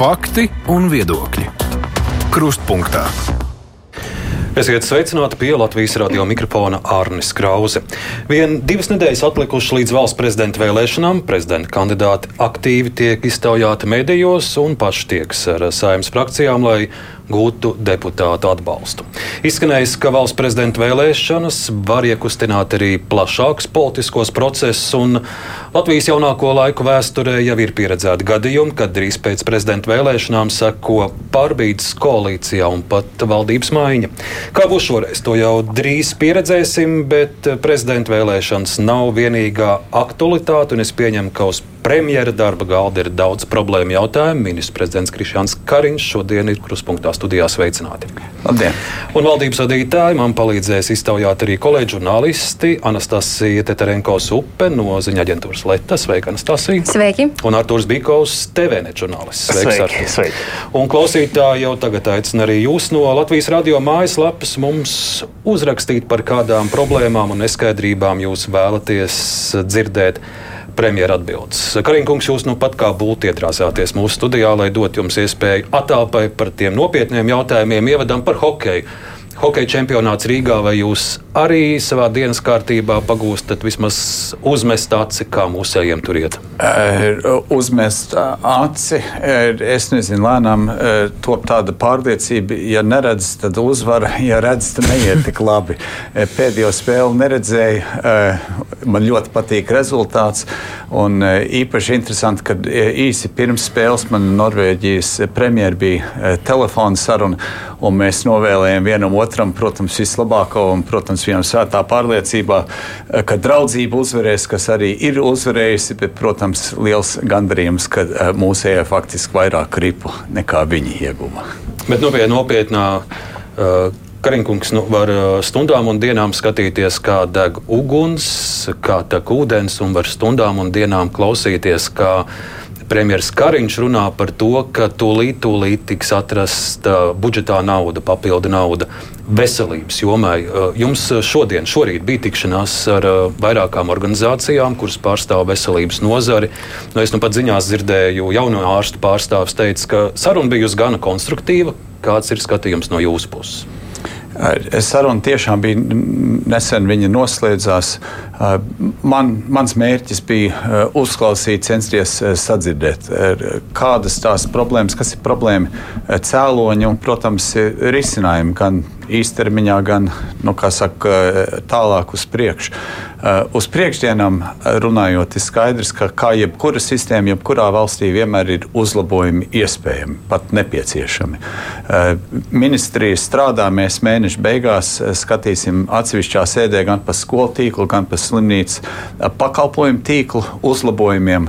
Fakti un viedokļi. Krustpunktā. Esiet sveicināti pie Latvijas radio mikrofona Arnis Krause. Vien divas nedēļas atlikušas līdz valsts prezidenta vēlēšanām. Prezidenta kandidāti aktīvi tiek iztaujāti medijos un paši tieks ar saimnes frakcijām, lai gūtu deputātu atbalstu. Izskanējis, ka valsts prezidenta vēlēšanas var iekustināt arī plašākus politiskos procesus, un Latvijas jaunāko laiku vēsturē jau ir pieredzēti gadījumi, kad drīz pēc prezidenta vēlēšanām seko pārbīdes koalīcijā un pat valdības maiņa. Kā būs šoreiz, to jau drīz pieredzēsim, bet prezidenta vēlēšanas nav vienīgā aktualitāte, un es pieņemu, ka uz premjera darba galda ir daudz problēmu jautājumu. Ministrs prezidents Krišjāns Kariņš šodien ir kruspunktā studijā sveicināti. Labdien! Un valdības vadītāji man palīdzēs iztaujāt arī kolēģi žurnālisti Anastasija Teterenkovs Upe no ziņa aģentūras Leta. Sveika, Anastasija! Sveiki! Un Artūrs Bikovs, TVNet žurnālists. Sveiks, sveiki, sveiki! Un klausītāji jau tagad aicina arī jūs no Latvijas radio mājaslapas mums uzrakstīt par kādām problēmām un neskaidrībām jūs vēlaties dzirdēt premjera atbildes. Kariņkungs, jūs nu pat kā būtu ietrāsāties mūsu studijā, lai dot jums iespēju attālpai par tiem nopietniem jautājumiem, ievadam par hokeju. Hokeja čempionāts Rīgā, vai jūs arī savā dienas kārtībā pagūstat vismaz uzmest aci, kā mūsējiem tur iet? Uzmest aci, es nezinu, lēnām top tāda pārliecība, ja neredz, tad uzvar, ja redz, tad neiet tik labi. Pēdējo spēli neredzēju, man ļoti patīk rezultāts, un īpaši interesanti, ka īsi pirms spēles man Norvēģijas premjera bija telefona saruna, un mēs novēlējām vienam otram protams, vislabāko un, protams, vienam svētā pārliecībā, ka draudzība uzvarēs, kas arī ir uzvarējusi, bet, protams, liels gandarījums, ka mūsējā faktiski vairāk ripu nekā viņi ieguva. Bet nu, pie nopietnā. Uh, Kariņkungs nu, var stundām un dienām skatīties, kā deg uguns, kā tek ūdens, un var stundām un dienām klausīties, kā premjerministrs Kariņš runā par to, ka tūlīt, tūlīt tiks atrasta budžetā nauda, papildu nauda veselības jomai. Jums šodien, šorīt bija tikšanās ar vairākām organizācijām, kuras pārstāv veselības nozari. Nu, es nu pat ziņās dzirdēju, jauno ārstu pārstāvis teica, ka saruna bijusi gana konstruktīva. Kāds ir skatījums no jūsu puses? Saruna tiešām bija nesen, viņa noslēdzās. Man, mans mērķis bija uzklausīt, censties sadzirdēt, kādas tās problēmas, kas ir problēma cēloņi un, protams, risinājumi gan īstermiņā, gan nu, saka, tālāk uz priekšu. Uz priekšdienām runājot, ir skaidrs, ka kā jebkura sistēma, jebkurā valstī vienmēr ir uzlabojumi iespējami, pat nepieciešami. Ministrija strādā, mēs mēneša beigās skatīsim atsevišķā sēdē gan par skolu tīklu, gan par slimnīcu pakalpojumu tīklu uzlabojumiem.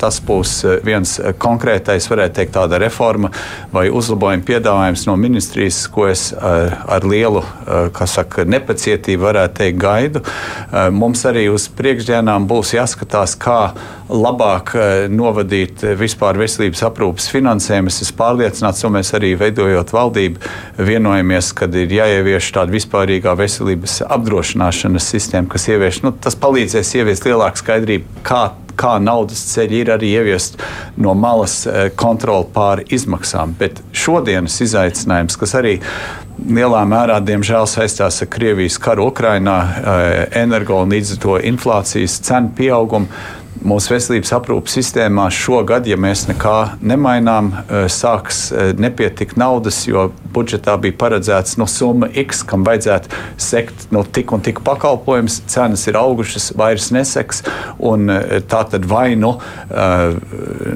Tas būs viens konkrētais, varētu teikt, tāda reforma vai uzlabojuma piedāvājums no ministrijas, ko es ar lielu saka, nepacietību varētu teikt gaidu. Mums arī uz priekšdienām būs jāskatās, kā labāk novadīt vispār veselības aprūpas finansējumu. Es pārliecināts, un mēs arī veidojot valdību, vienojamies, ka ir jāievieš tāda vispārīgā veselības apdrošināšanas sistēma, kas ievieš, nu, tas palīdzēs ieviest lielāku skaidrību, kā kā naudas ceļi ir arī ieviest no malas kontroli pār izmaksām. Bet šodienas izaicinājums, kas arī lielā mērā, diemžēl, saistās ar Krievijas karu Ukrainā, eh, energo un līdz ar to inflācijas cenu pieaugumu mūsu veselības aprūpas sistēmā šogad, ja mēs nekā nemainām, eh, sāks eh, nepietikt naudas, jo budžetā bija paredzēts no summa X, kam vajadzētu sekt no tik un tik pakalpojums. Cenas ir augušas, vairs neseks. Eh, tā tad vai nu,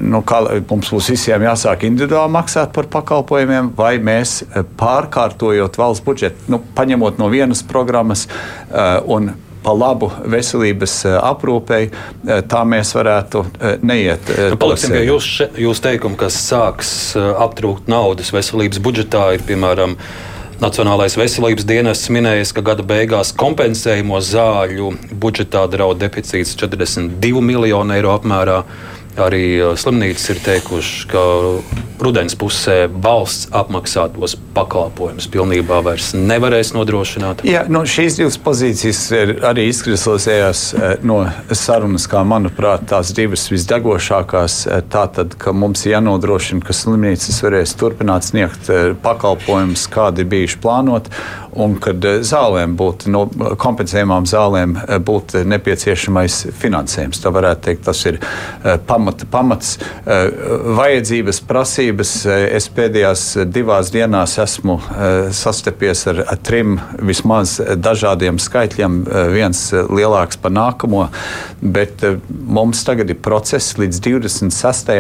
nu kā, mums būs visiem jāsāk individuāli maksāt par pakalpojumiem, vai mēs pārkārtojot valsts budžetu, nu, paņemot no vienas programmas un pa labu veselības eh, aprūpei, eh, tā mēs varētu eh, neiet. Nu, paliksim pie jūsu jūs teikuma, kas sāks aptrūkt naudas veselības budžetā, ir piemēram. Nacionālais veselības dienests minējis, ka gada beigās kompensējumu zāļu budžetā draud deficīts 42 miljonu eiro apmērā. Arī slimnīcas ir teikušas, ka rudens pusē valsts apmaksātos pakalpojumus pilnībā vairs nevarēs nodrošināt. Jā, nu, šīs divas pozīcijas arī izkristalizējās no sarunas, kā manuprāt, tās divas visdegošākās. Tātad, ka mums ir jānodrošina, ka slimnīcas varēs turpināt sniegt pakalpojumus, kādi ir bijuši plānoti, un kad zālēm būtu, no kompensējumām zālēm būtu nepieciešamais finansējums. Tā varētu teikt, tas ir pamats pamata, pamats eh, vajadzības, prasības. Eh, es pēdējās divās dienās esmu eh, sastapies ar trim vismaz dažādiem skaitļiem, viens lielāks par nākamo, bet mums tagad ir process līdz 26.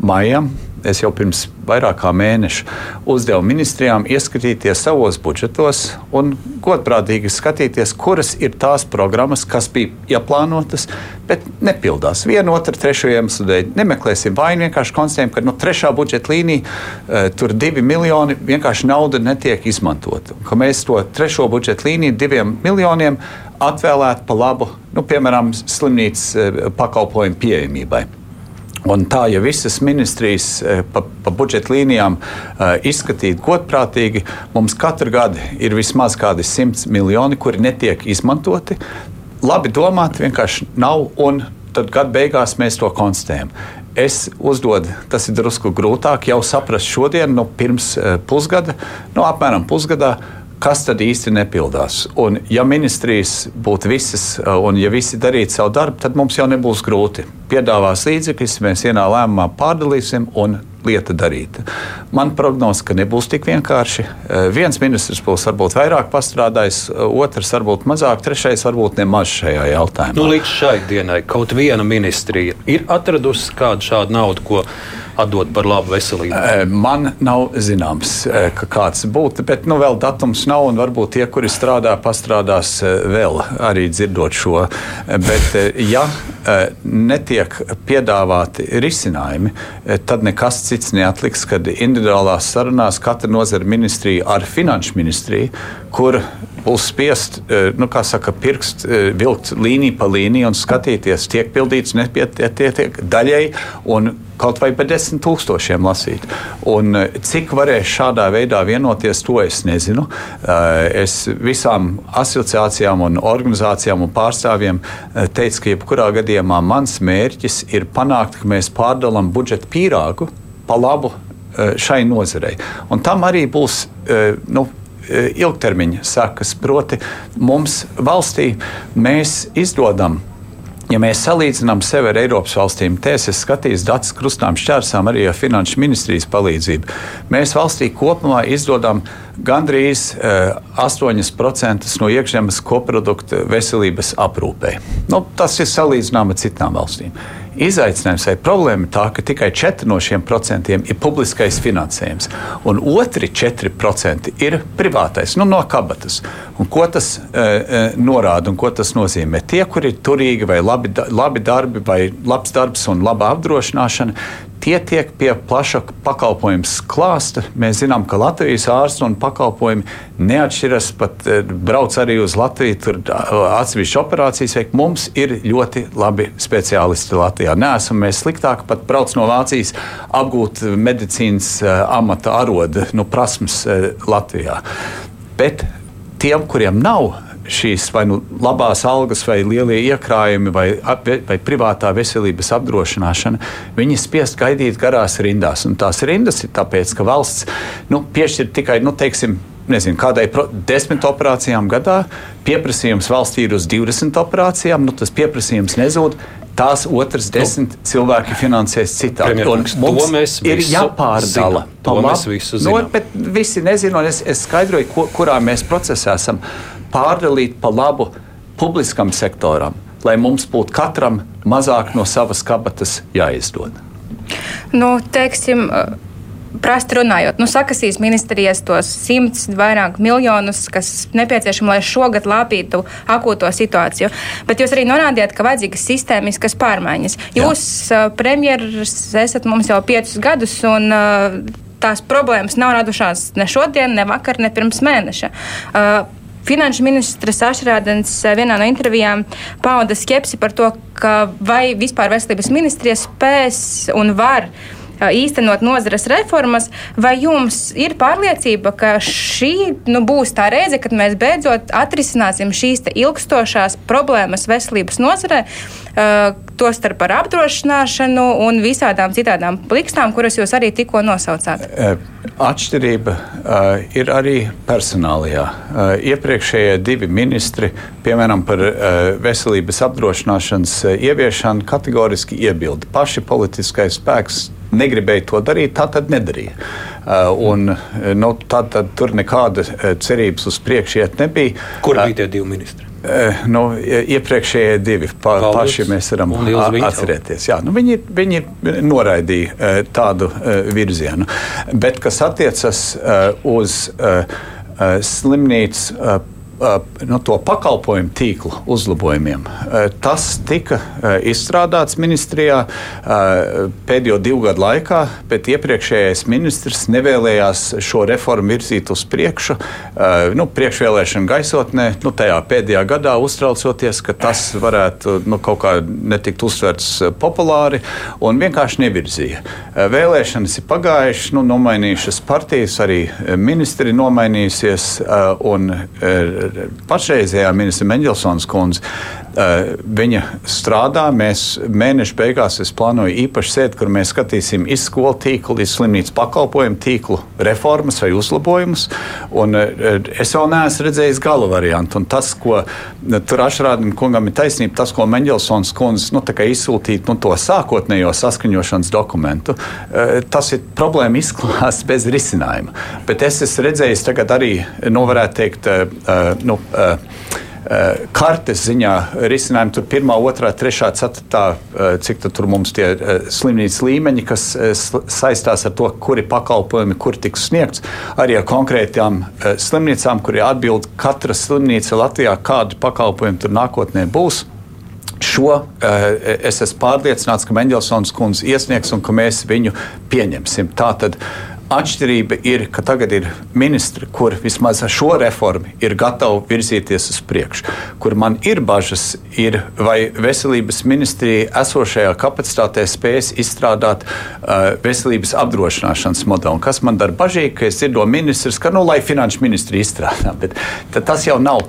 maijam es jau pirms vairāk kā mēneša uzdevu ministrijām ieskatīties savos budžetos un godprātīgi skatīties, kuras ir tās programmas, kas bija ieplānotas, bet nepildās. Vienu, otru, trešo iemeslu dēļ. Nemeklēsim vainu, vienkārši konstatējam, ka no trešā budžeta līnija uh, tur divi miljoni vienkārši nauda netiek izmantota. Ka mēs to trešo budžeta līniju diviem miljoniem atvēlētu pa labu, nu, piemēram, slimnīcas uh, pakalpojumu pieejamībai. Un tā, ja visas ministrijas eh, pa, pa budžeta līnijām uh, izskatītu godprātīgi, mums katru gadu ir vismaz kādi simts miljoni, kuri netiek izmantoti. Labi domāt, vienkārši nav, un tad gada beigās mēs to konstatējam. Es uzdodu, tas ir drusku grūtāk jau saprast šodien, no pirms uh, pusgada, no apmēram pusgadā kas tad īsti nepildās. Un, ja ministrijas būtu visas, uh, un ja visi darītu savu darbu, tad mums jau nebūs grūti. Piedāvās līdzekļus, mēs vienā lēmumā pārdalīsim un lieta darīta. Man prognoze, ka nebūs tik vienkārši. Uh, viens ministrs būs varbūt vairāk pastrādājis, uh, otrs varbūt mazāk, trešais varbūt nemaz šajā jautājumā. Nu, līdz šai dienai kaut viena ministrija ir atradusi kādu šādu naudu, ko atdot par labu veselību? Man nav zināms, ka kāds būtu, bet nu, vēl datums nav, varbūt tie, kuri strādā, pastrādās vēl arī dzirdot šo. Bet, ja netiek piedāvāti risinājumi, tad nekas cits neatliks, kad individuālās sarunās katra nozara ministrija ar finanšu ministriju, kur būs spiest, nu, kā saka, pirkst, vilkt līniju pa līniju un skatīties, tiek pildīts, nepietiek daļai. Kaut vai par desmit tūkstošiem lasīt. Un eh, cik varēs šādā veidā vienoties, to es nezinu. Eh, es visām asociācijām un organizācijām un pārstāvjiem eh, teicu, ka jebkurā gadījumā mans mērķis ir panākt, ka mēs pārdalām budžeta pīrāgu pa labu šai nozarei. Un tam arī būs nu, ilgtermiņa sekas. Proti, mums valstī mēs izdodam Ja mēs salīdzinām sevi ar Eiropas valstīm, te es esmu datus krustām šķērsām arī ar Finanšu ministrijas palīdzību. Mēs valstī kopumā izdodam gandrīz uh, eh, 8% no iekšzemes koprodukta veselības aprūpē. Nu, tas ir salīdzināms ar citām valstīm. Izaicinājums vai problēma ir tā, ka tikai 4 no šiem procentiem ir publiskais finansējums, un otri 4% ir privātais, nu, no kabatas. Un ko tas uh, norāda un ko tas nozīmē? Tie, kuri ir turīgi vai labi, labi darbi, vai labs darbs un laba apdrošināšana, Tie tiek pie plaša pakalpojumu klāsta. Mēs zinām, ka Latvijas ārstu un pakalpojumi neatšķiras. Pat eh, brauc arī uz Latviju, tur atsevišķi operācijas veikt. Mums ir ļoti labi speciālisti Latvijā. Nē, esam mēs sliktāki, pat brauc no Vācijas apgūt medicīnas amata arodu nu, prasmes Latvijā. Bet tiem, kuriem nav šīs vai nu labās algas, vai lielie iekrājumi, vai, vai privātā veselības apdrošināšana, viņi spiest gaidīt garās rindās. Un tās rindas ir tāpēc, ka valsts nu, piešķir tikai, nu, teiksim, nezinu, kādai desmit operācijām gadā, pieprasījums valstī ir uz 20 operācijām, nu, tas pieprasījums nezūd. Tās otras nu, desmit nu, cilvēki finansēs citādi. Mums ir jāpārdala. To mēs visi zinām. Nu, visi nezinu, un es, es skaidroju, ko, kurā mēs procesā esam pārdalīt pa labu publiskam sektoram, lai mums būtu katram mazāk no savas kabatas jāizdod? Nu, teiksim, Prasti runājot, nu, sakasīs ministrijas tos simts vairāk miljonus, kas nepieciešami, lai šogad lāpītu akūto situāciju. Bet jūs arī norādījāt, ka vajadzīgas sistēmiskas pārmaiņas. Jūs, Jā. premjeras, esat mums jau piecus gadus, un tās problēmas nav radušās ne šodien, ne vakar, ne pirms mēneša. Finanšu ministrs Ašrādens vienā no intervijām pauda skepsi par to, vai vispār veselības ministrija spēs un var īstenot nozares reformas, vai jums ir pārliecība, ka šī nu, būs tā reize, kad mēs beidzot atrisināsim šīs ilgstošās problēmas veselības nozarē, tostarp par apdrošināšanu un visādām citādām plikstām, kuras jūs arī tikko nosaucāt? Atšķirība ir arī personālajā. Iepriekšējie divi ministri, piemēram, par veselības apdrošināšanas ieviešanu, kategoriski iebilda. Paši politiskais spēks negribēja to darīt, tā tad nedarīja. Uh, un, nu, tad, tad tur nekāda cerības uz priekšu iet nebija. Kur bija tie divi ministri? Nu, iepriekšējie divi pa, Paldies. paši mēs varam atcerēties. Jā, nu, viņi, viņi noraidīja tādu virzienu. Bet kas attiecas uz slimnīcas no to pakalpojumu tīklu uzlabojumiem. Tas tika izstrādāts ministrijā pēdējo divu gadu laikā, bet iepriekšējais ministrs nevēlējās šo reformu virzīt uz priekšu. Nu, priekšvēlēšana gaisotnē, nu, tajā pēdējā gadā uztraucoties, ka tas varētu nu, kaut kā netikt uztverts populāri un vienkārši nevirzīja. Vēlēšanas ir pagājušas, nu, nomainījušas partijas, arī ministri nomainījusies. Un, pašreizējā ministra Mendelsons kundze. Uh, viņa strādā. Mēs mēneša beigās plānojam īpašu sēdi, kur mēs skatīsim izskolu tīklu, līdz slimnīcas pakalpojumu tīklu reformas vai uzlabojumus. Un, uh, es vēl neesmu redzējis gala variantu. Un tas, ko tur ašrādam kungam ir taisnība, tas, ko Mendelsons kundze nu, izsūtīja nu, to sākotnējo saskaņošanas dokumentu, tas ir problēma izklāsts bez risinājuma. Bet es esmu redzējis tagad arī, nu, varētu teikt, nu, uh, uh, kartes ziņā risinājumi. Tur pirmā, otrā, trešā, ceturtā, uh, cik tur mums tie uh, slimnīcas līmeņi, kas saistās ar to, kuri pakalpojumi, kur tiks sniegts. Arī ar konkrētām slimnīcām, kur ir atbild katra slimnīca Latvijā, kādu pakalpojumu tur nākotnē būs. Šo uh, es esmu pārliecināts, ka Mendelsons kundze iesniegs un ka mēs viņu pieņemsim. Tātad Atšķirība ir, ka tagad ir ministri, kur vismaz ar šo reformu ir gatavi virzīties uz priekšu. Kur man ir bažas, ir vai veselības ministrija esošajā kapacitātē spēs izstrādāt uh, veselības apdrošināšanas modeli. Un kas man dara bažīgi, ka es dzirdu ministrs, ka nu, lai finanšu ministri izstrādā, bet tas jau nav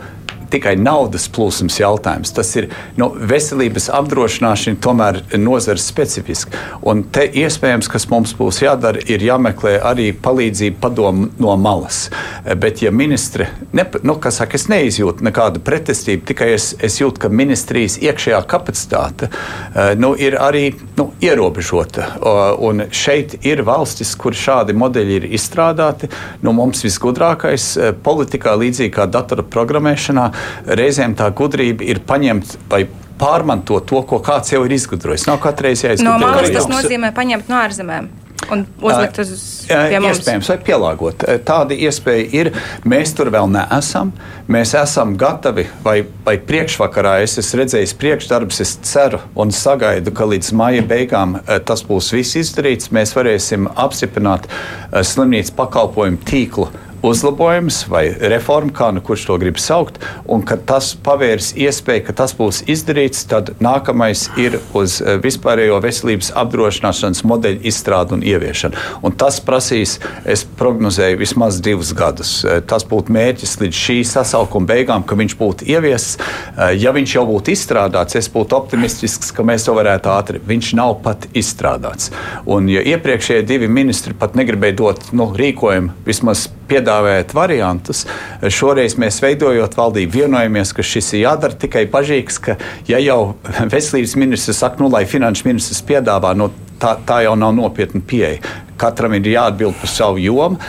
tikai naudas plūsmas jautājums. Tas ir nu, veselības apdrošināšana, tomēr nozars specifiski. Un te iespējams, kas mums būs jādara, ir jāmeklē arī palīdzība padomu no malas. Bet, ja ministri, ne, nu, kas saka, es neizjūtu nekādu pretestību, tikai es, es jūtu, ka ministrijas iekšējā kapacitāte eh, nu, ir arī nu, ierobežota. Un šeit ir valstis, kur šādi modeļi ir izstrādāti. Nu, mums visgudrākais eh, politikā, līdzīgi kā datora programmēšanā, reizēm tā gudrība ir paņemt vai pārmantot to, ko kāds jau ir izgudrojis. Nav katreiz jāizgudro. No malas tas nozīmē paņemt no ārzemēm. Un uzlikt uz mums. Iespējams, vai pielāgot. Tāda iespēja ir. Mēs tur vēl neesam. Mēs esam gatavi, vai, vai priekšvakarā es esmu redzējis priekšdarbus. Es ceru un sagaidu, ka līdz maija beigām tas būs viss izdarīts. Mēs varēsim apstiprināt slimnīcas pakalpojumu tīklu uzlabojums vai reforma, kā nu kurš to grib saukt, un kad tas pavērs iespēju, ka tas būs izdarīts, tad nākamais ir uz eh, vispārējo veselības apdrošināšanas modeļu izstrādi un ieviešanu. Un tas prasīs, es prognozēju, vismaz divus gadus. Eh, tas būtu mērķis līdz šī sasaukuma beigām, ka viņš būtu ieviests. Eh, ja viņš jau būtu izstrādāts, es būtu optimistisks, ka mēs to varētu ātri. Viņš nav pat izstrādāts. Un, ja iepriekšējie divi ministri pat negribēja dot nu, rīkojumu vismaz piedāvājat variantus. Šoreiz mēs veidojot valdību vienojamies, ka šis ir jādara tikai bažīgs, ka ja jau veselības ministrs saka, nu, lai finanšu ministrs piedāvā, nu, tā, tā jau nav nopietna pieeja. Katram ir jāatbild par savu jomu,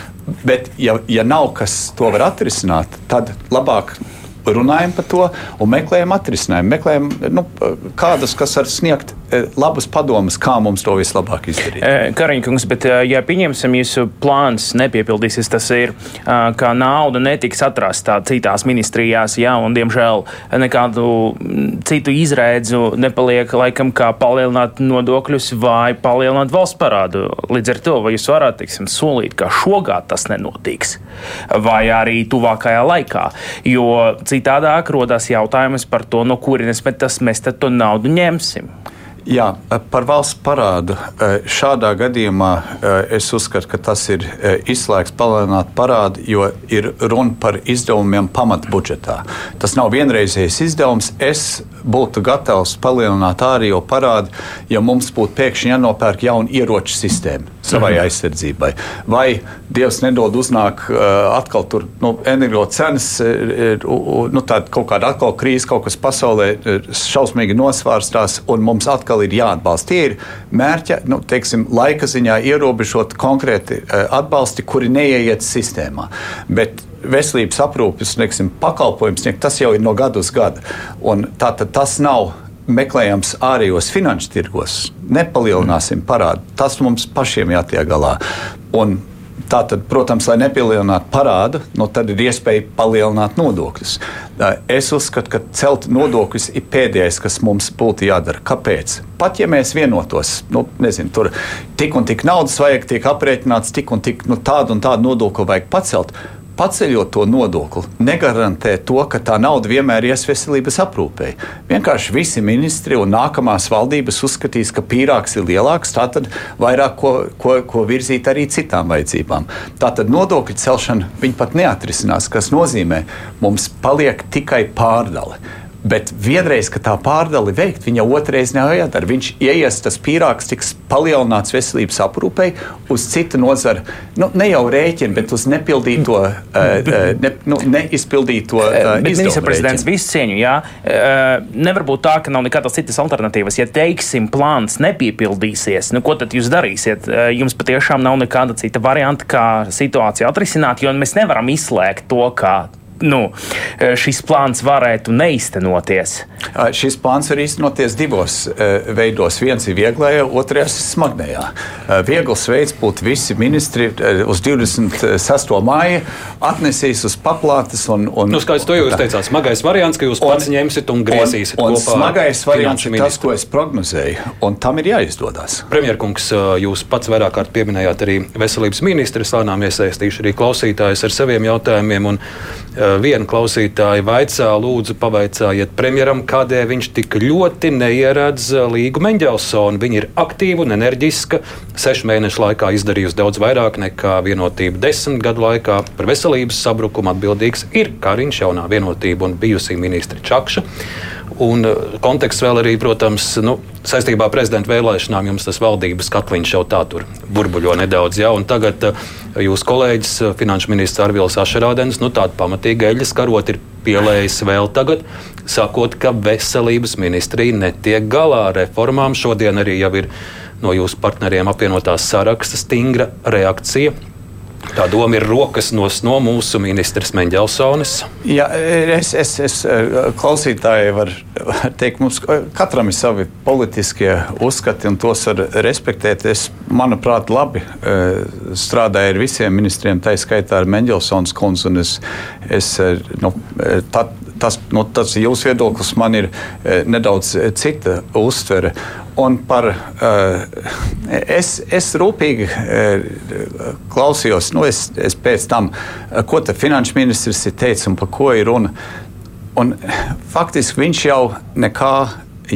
bet ja, ja nav kas to var atrisināt, tad labāk runājam par to un meklējam atrisinājumu. Meklējam nu, kādus, kas var sniegt labus padomus, kā mums to vislabāk izdarīt. Kariņkungs, bet ja pieņemsim jūsu plāns nepiepildīsies, tas ir, ka nauda netiks atrasta citās ministrijās, jā, un diemžēl nekādu citu izrēdzu nepaliek laikam kā palielināt nodokļus vai palielināt valsts parādu. Līdz ar to, vai jūs varat, teiksim, solīt, ka šogad tas nenotiks, vai arī tuvākajā laikā, jo citādāk rodas jautājums par to, no kurienes mēs to naudu ņemsim. Jā, par valsts parādu. Šādā gadījumā es uzskatu, ka tas ir izslēgts palielināt parādu, jo ir runa par izdevumiem pamatbudžetā. Tas nav vienreizējs izdevums. Es būtu gatavs palielināt ārējo parādu, ja mums būtu pēkšņi jānopērk jauna ieroču sistēma savai mhm. aizsardzībai. Vai Dievs nedod uznāk atkal tur nu, energo cenas, nu, kaut kāda atkal krīze, kaut kas pasaulē šausmīgi nosvārstās un mums atkal atkal ir jāatbalsta. Tie ir mērķa, nu, teiksim, laika ziņā ierobežot konkrēti uh, atbalsti, kuri neieiet sistēmā. Bet veselības aprūpes neksim, pakalpojums tas jau ir no gada uz gadu. Tātad tas nav meklējams ārējos finanšu tirgos. Nepalielināsim parādu. Tas mums pašiem jātiek galā. Un Tātad, protams, lai nepalielinātu parādu, no tad ir iespēja palielināt nodokļus. Es uzskatu, ka celt nodokļus ir pēdējais, kas mums būtu jādara. Kāpēc? Pat ja mēs vienotos, nu, nezinu, tur tik un tik naudas vajag, tiek aprēķināts, tik un tik nu, tādu un tādu nodokli vajag pacelt paceļot to nodokli, negarantē to, ka tā nauda vienmēr ies veselības aprūpei. Vienkārši visi ministri un nākamās valdības uzskatīs, ka pīrāgs ir lielāks, tātad vairāk ko, ko, ko virzīt arī citām vajadzībām. Tātad nodokļu celšana viņi pat neatrisinās, kas nozīmē, mums paliek tikai pārdale. Bet vienreiz, kad tā pārdali veikt, viņa otrreiz nav jādara. Viņš ieies, tas pīrāgs tiks palielināts veselības aprūpei uz citu nozaru. Nu, ne jau rēķinu, bet uz nepildīto, uh, ne, nu, neizpildīto. Uh, Ministra prezidents visu cieņu, jā. Uh, nevar būt tā, ka nav nekādas citas alternatīvas. Ja, teiksim, plāns nepiepildīsies, nu, ko tad jūs darīsiet? Jums patiešām nav nekāda cita varianta, kā situāciju atrisināt, jo mēs nevaram izslēgt to, kā nu, e, šis plāns varētu neiztenoties? Šis plāns var īstenoties divos e, veidos. Viens ir vieglajā, otrs ir smagnējā. Viegls veids būtu visi ministri uz 26. māja atnesīs uz paplātes. Un, un, nu, skaidrs, to jūs teicāt. Smagais variants, ka jūs pats un, ņemsiet un griezīsiet un, un. Smagais variants ir tas, ko es prognozēju, un tam ir jāizdodas. Premjerkungs, jūs pats vairāk kārt pieminējāt arī veselības ministru, slānām iesaistīšu arī klausītājus ar saviem jautājumiem. Un, viena klausītāja vaicā, lūdzu, pavaicājiet premjeram, kādēļ viņš tik ļoti neieredz Līgu Mendelsonu. Viņa ir aktīva un enerģiska. Sešu mēnešu laikā izdarījusi daudz vairāk nekā vienotība desmit gadu laikā. Par veselības sabrukumu atbildīgs ir Kariņš, jaunā vienotība un bijusī ministra Čakša. Un uh, konteksts vēl arī, protams, nu, saistībā ar prezidenta vēlēšanām jums tas valdības katliņš jau tā tur burbuļo nedaudz. Ja? Tagad uh, jūsu kolēģis, uh, finanšu ministrs Arvils Ašerādens, nu tādu pamatīgu eļļas karot ir pielējis vēl tagad, sakot, ka veselības ministrija netiek galā ar reformām. Šodien arī jau ir no jūsu partneriem apvienotās saraksta stingra reakcija Tā doma ir rokas nos no mūsu ministrs Mendelssonis. Jā, es, es, es klausītāji var, var teikt, mums katram ir savi politiskie uzskati un tos var respektēt. Es, manuprāt, labi e, strādāju ar visiem ministriem, tā skaitā ar Mendelssonas kundzi. Es, es, nu, tā, tas, nu, tas jūsu viedoklis man ir nedaudz cita uztvere. Un par, uh, es, es rūpīgi klausījos, nu, es, es pēc tam, ko finanšu ministrs ir teicis un par ko ir runa. Un, faktiski viņš jau nekā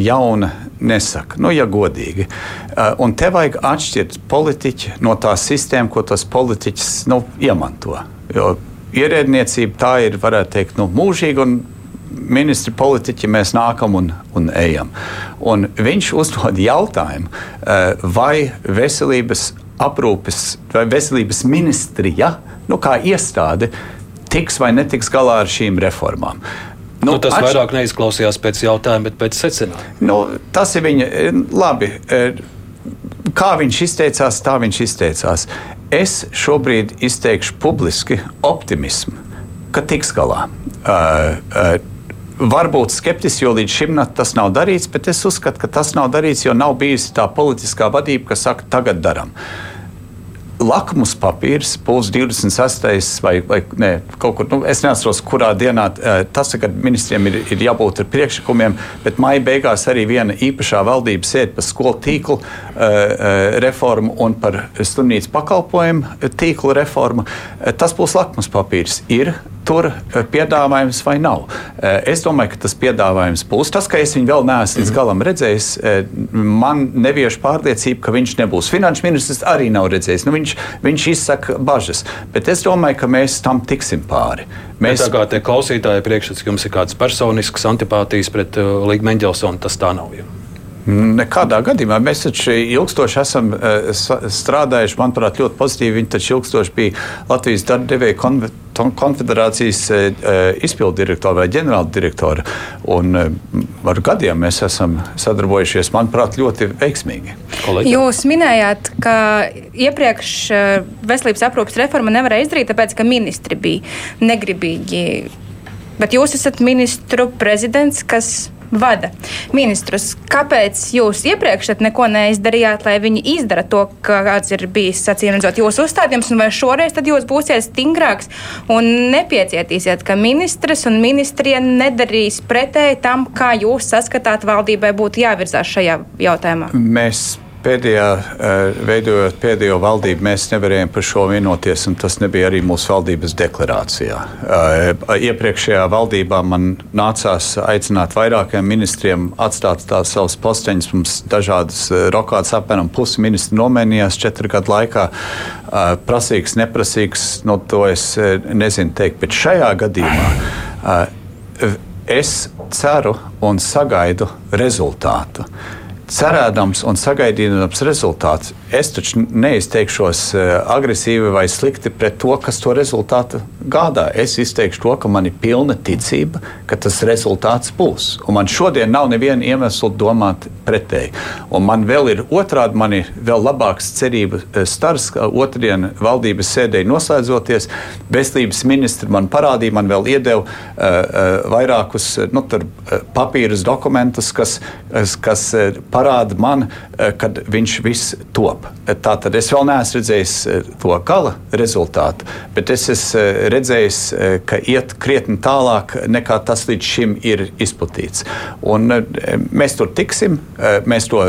jauna nesaka, nu, ja godīgi. Un te vajag atšķirt politiķi no tās sistēmas, ko tas politiķis nu, iemanto. Jo ierēdniecība tā ir, varētu teikt, nu, mūžīga un ministri, politiķi, mēs nākam un, un ejam. Un viņš uzdod jautājumu, eh, vai veselības aprūpes vai veselības ministrija, nu, kā iestāde, tiks vai netiks galā ar šīm reformām. Nu, nu, tas atš... vairāk neizklausījās pēc jautājuma, bet pēc secinājuma. Nu, tas ir viņa eh, labi. Eh, kā viņš izteicās, tā viņš izteicās. Es šobrīd izteikšu publiski optimismu, ka tiks galā. Uh, uh, varbūt skeptiski, jo līdz šim tas nav darīts, bet es uzskatu, ka tas nav darīts, jo nav bijusi tā politiskā vadība, kas saka, tagad darām lakmus papīrs būs 26. vai, vai ne, kaut kur, nu, es neatceros, kurā dienā tas, ka ministriem ir, ir jābūt ar priekšlikumiem, bet maija beigās arī viena īpašā valdības sēde par skolu tīklu reformu un par slimnīcu pakalpojumu tīklu reformu. Tas būs lakmus papīrs. Ir tur piedāvājums vai nav. Es domāju, ka tas piedāvājums būs. Tas, ka es viņu vēl neesmu līdz mhm. galam redzējis, man nevieš pārliecību, ka viņš nebūs. Finanšu ministrs arī nav redzējis. Nu, viņš, viņš izsaka bažas, bet es domāju, ka mēs tam tiksim pāri. Mēs... Tā kā te klausītāji priekšstats, ka jums ir kādas personiskas antipātijas pret uh, Līgu Mendelsonu, tas tā nav. Jau. Nekādā gadījumā mēs taču ilgstoši esam uh, strādājuši, manuprāt, ļoti pozitīvi. Viņi taču ilgstoši bija Latvijas darba devēja konfederācijas eh, eh, izpildu direktora vai ģenerāla direktora. Un ar gadiem mēs esam sadarbojušies, manuprāt, ļoti veiksmīgi. Kolēģi. Jūs minējāt, ka iepriekš veselības aprūpas reforma nevarēja izdarīt, tāpēc ka ministri bija negribīgi. Bet jūs esat ministru prezidents, kas vada ministrus. Kāpēc jūs iepriekš neko neizdarījāt, lai viņi izdara to, kāds ir bijis acīm redzot jūsu uzstādījums, un vai šoreiz jūs būsiet stingrāks un nepiecietīsiet, ka ministrs un ministrija nedarīs pretēji tam, kā jūs saskatāt valdībai būtu jāvirzās šajā jautājumā? Mēs pēdējā, eh, veidojot pēdējo valdību, mēs nevarējām par šo vienoties, un tas nebija arī mūsu valdības deklarācijā. Eh, iepriekšējā valdībā man nācās aicināt vairākiem ministriem atstāt tās savus posteņus. Mums dažādas eh, rokādas apmēram pusi ministri nomainījās četru gadu laikā. Prasīgs, neprasīgs, no to es nezinu teikt, bet šajā gadījumā es ceru un sagaidu rezultātu cerēdams un sagaidījams rezultāts, es taču neizteikšos eh, agresīvi vai slikti pret to, kas to rezultātu gādā. Es izteikšu to, ka man ir pilna ticība, ka tas rezultāts būs. Un man šodien nav neviena iemesla domāt pretēji. Un man vēl ir otrādi, man ir vēl labāks cerību eh, stars, ka otrdien valdības sēdēji noslēdzoties, veselības ministri man parādīja, man vēl iedeva uh, uh, vairākus nu, tur, uh, papīrus, dokumentus, kas, kas uh, parāda man, uh, kad viņš viss top. Tātad es vēl neesmu redzējis uh, to gala rezultātu, bet es esmu uh, redzējis, uh, ka iet krietni tālāk nekā tas līdz šim ir izplatīts. Un, mēs tur tiksim. Mēs to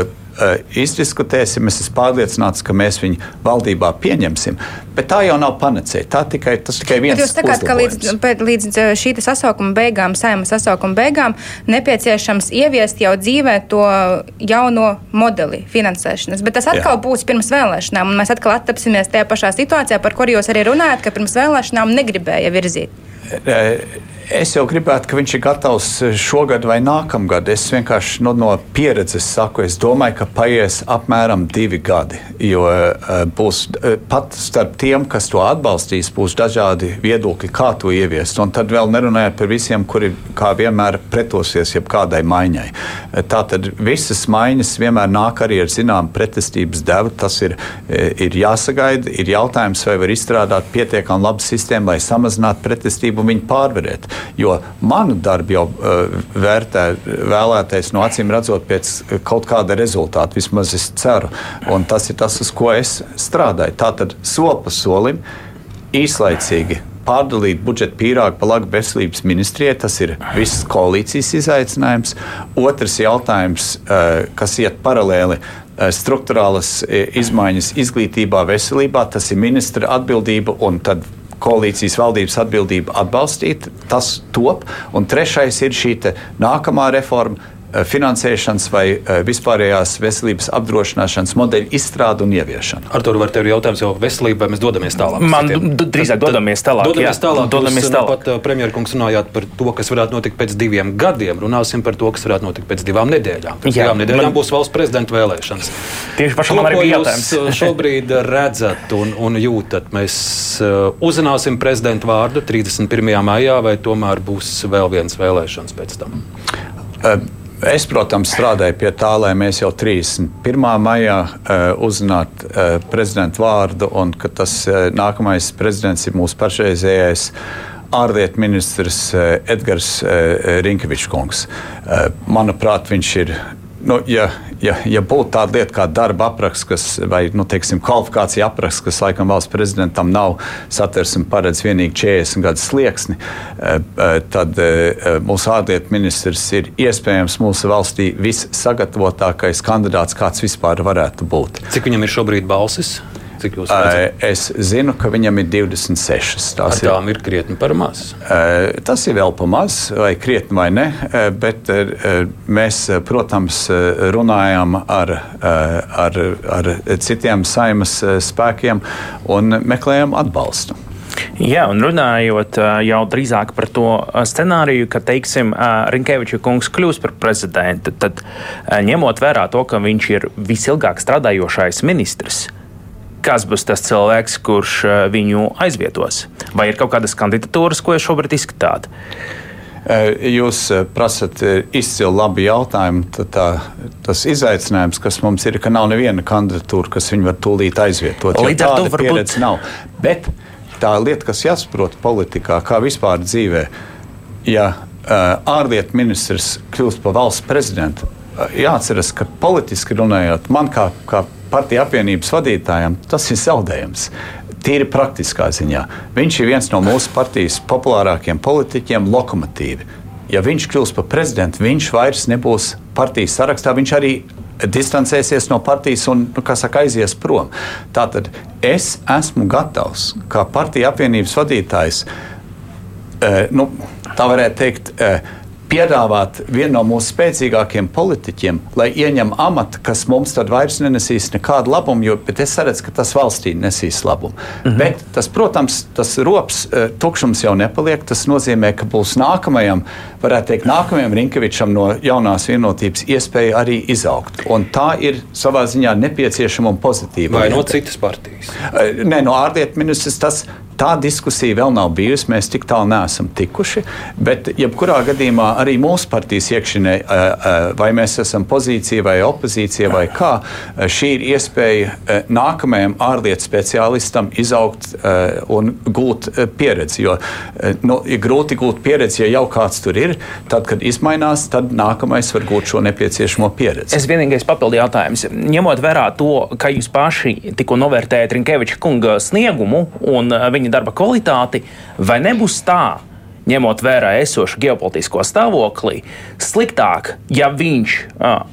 izdiskutēsim. Es esmu pārliecināts, ka mēs viņu valdībā pieņemsim. Bet tā jau nav panacēja. Tā tikai, tas tikai viens. Bet jūs sakāt, ka līdz, līdz eh, šī sasaukuma beigām, saima sasaukuma beigām, nepieciešams ieviest jau dzīvē to jauno modeli finansēšanas. Bet tas atkal Jā. būs pirms vēlēšanām, un mēs atkal attapsimies tajā pašā situācijā, par kur jūs arī runājat, ka pirms vēlēšanām negribēja virzīt. Es jau gribētu, ka viņš ir gatavs šogad vai nākamgad. Es vienkārši no, no pieredzes saku, es domāju, ka paies apmēram divi gadi. Jo uh, būs uh, pat starp tiem, kas to atbalstīs, būs dažādi viedokļi, kā to ieviest. Un tad vēl nerunājot par visiem, kuri kā vienmēr pretosies jebkādai maiņai. Tātad visas maiņas vienmēr nāk arī ar zināmu pretestības devu. Tas ir, ir jāsagaida. Ir jautājums, vai var izstrādāt pietiekami labu sistēmu, lai samazinātu pretestību un viņu pārvarētu. Jo manu darbu jau uh, vērtē vēlētais no acīm redzot pēc kaut kāda rezultāta. Vismaz es ceru. Un tas ir tas, uz ko es strādāju. Tātad soli pa solim īslaicīgi pārdalīt budžeta pīrāgu pa labu veselības ministrijai. Tas ir visas koalīcijas izaicinājums. Otrs jautājums, uh, kas iet paralēli uh, struktūrālas izmaiņas izglītībā, veselībā, tas ir ministra atbildība un tad koalīcijas valdības atbildība atbalstīt. Tas top. Un trešais ir šī nākamā reforma finansēšanas vai eh, vispārējās veselības apdrošināšanas modeļu izstrādi un ieviešanu. Ar to var tevi jautājums jau veselībai, mēs dodamies tālāk. Man drīzāk dodamies tālāk. Dodamies tālāk. Dodamies Jūs, tālāk. Pat eh, premjerkungs runājāt par to, kas varētu notikt pēc diviem gadiem. Runāsim par to, kas varētu notikt pēc divām nedēļām. Pēc Jā, divām nedēļām man... būs valsts prezidenta vēlēšanas. Tieši pašam man arī bija jautājums. šobrīd redzat un, un jūtat, mēs uzzināsim prezidenta vārdu 31. maijā vai tomēr būs vēl viens vēlēšanas pēc tam? Uh, Es, protams, strādāju pie tā, lai mēs jau 31. maijā uh, uzzinātu uh, prezidenta vārdu un ka tas uh, nākamais prezidents ir mūsu pašreizējais. ārlietu ministrs Edgars Rinkevičs. Manuprāt, viņš ir nu, ja, ja, ja būtu tāda lieta kā darba apraksts, kas, vai nu, teiksim, kvalifikācija apraksts, kas laikam valsts prezidentam nav satversme paredz vienīgi 40 gadu slieksni, eh, eh, tad eh, mūsu ārlietu ministrs ir iespējams mūsu valstī vissagatavotākais kandidāts, kāds vispār varētu būt. Cik viņam ir šobrīd balsis? Cik jūs redzat? Es zinu, ka viņam ir 26. Tās Ar tām ir, ir krietni par maz. Tas ir vēl par maz, vai krietni vai ne. Bet mēs, protams, runājam ar, ar, ar citiem saimas spēkiem un meklējam atbalstu. Jā, un runājot jau drīzāk par to scenāriju, ka, teiksim, Rinkeviča kungs kļūs par prezidentu, tad ņemot vērā to, ka viņš ir visilgāk strādājošais ministrs, kas būs tas cilvēks, kurš eh, viņu aizvietos? Vai ir kaut kādas kandidatūras, ko jūs šobrīd izskatāt? Eh, jūs eh, prasat izcilu labu jautājumu. Tā, tas izaicinājums, kas mums ir, ka nav neviena kandidatūra, kas viņu var tūlīt aizvietot. Līdz ar to varbūt nav. Bet tā lieta, kas jāsaprot politikā, kā vispār dzīvē, ja ārlietu ministrs kļūst par valsts prezidentu, jāatceras, ka politiski runājot, man kā, kā partiju apvienības vadītājam tas ir zaudējums. Tīri praktiskā ziņā. Viņš ir viens no mūsu partijas populārākajiem politiķiem, lokomotīvi. Ja viņš kļūs par prezidentu, viņš vairs nebūs partijas sarakstā. Viņš arī distancēsies no partijas un nu, saka, aizies prom. Tātad es esmu gatavs, kā partija apvienības vadītājs, eh, nu, tā varētu teikt, eh, piedāvāt vienu no mūsu spēcīgākajiem politiķiem, lai ieņem amatu, kas mums tad vairs nenesīs nekādu labumu, jo es redzu, ka tas valstī nesīs labumu. Mm -hmm. Bet tas, protams, tas rops eh, tukšums jau nepaliek. Tas nozīmē, ka būs nākamajam, varētu teikt, nākamajam Rinkevičam no jaunās vienotības iespēja arī izaugt. Un tā ir savā ziņā nepieciešama un pozitīva. Vai no citas partijas? Eh, nē, no ārlietu ministrs tas Tā diskusija vēl nav bijusi, mēs tik tālu neesam tikuši. Bet, jebkurā gadījumā, arī mūsu partijas iekšienē, vai mēs esam pozīcija vai opozīcija vai kā, šī ir iespēja nākamajam ārlietu speciālistam izaugt un gūt pieredzi. Jo nu, ir grūti gūt pieredzi, ja jau kāds tur ir. Tad, kad izmainās, tad nākamais var gūt šo nepieciešamo pieredzi. Es vienīgais papildu jautājums. Ņemot vērā to, ka jūs paši tikko novērtējat Rinkeviča kunga sniegumu un viņa viņa darba kvalitāti, vai nebūs tā, ņemot vērā esošu ģeopolitisko stāvokli, sliktāk, ja viņš uh,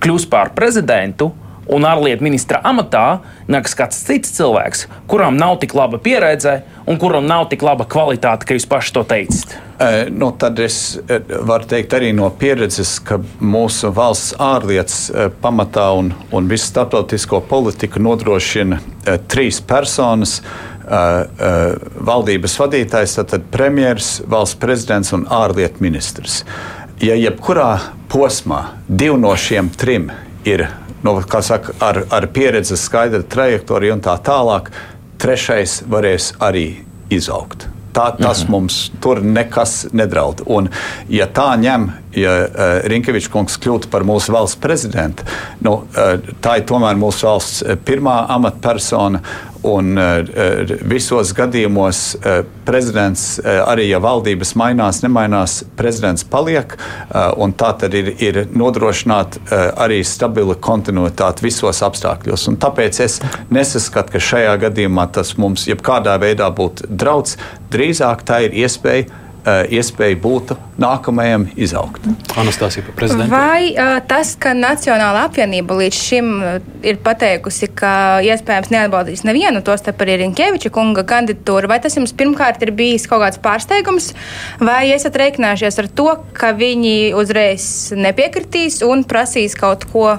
kļūs par prezidentu un ārlietu ministra amatā nāks kāds cits cilvēks, kuram nav tik laba pieredze un kuram nav tik laba kvalitāte, kā jūs paši to teicat? E, nu, tad es varu teikt arī no pieredzes, ka mūsu valsts ārlietas pamatā un, un visu starptautisko politiku nodrošina trīs personas valdības vadītājs, tad premjerministrs, valsts prezidents un ārlietu ministrs. Ja jebkurā posmā divi no šiem trim ir nu, saka, ar, ar pieredzes skaidra trajektorija un tā tālāk, trešais varēs arī izaugt. Tā, tas mhm. mums tur nekas nedraud. Un, ja tā ņem, ja uh, Rinkevičs kungs kļūtu par mūsu valsts prezidentu, nu, uh, tā ir tomēr mūsu valsts pirmā amatpersona. Un uh, visos gadījumos uh, prezidents, arī ja valdības mainās, nemainās, prezidents paliek. Tā tad ir, ir nodrošināt uh, arī stabila kontinuitāte visos apstākļos. Un tāpēc es nesaskatu, ka šajā gadījumā tas mums jebkādā veidā būtu draudz. Drīzāk tā ir iespēja Eh, iespēja būtu nākamajam izaugt. Anastasija par prezidentu. Vai uh, tas, ka Nacionāla apvienība līdz šim ir pateikusi, ka iespējams neatbalstīs nevienu, tostarp arī Rinkeviča kunga kandidatūru, vai tas jums pirmkārt ir bijis kaut kāds pārsteigums, vai esat reiķinājušies ar to, ka viņi uzreiz nepiekritīs un prasīs kaut ko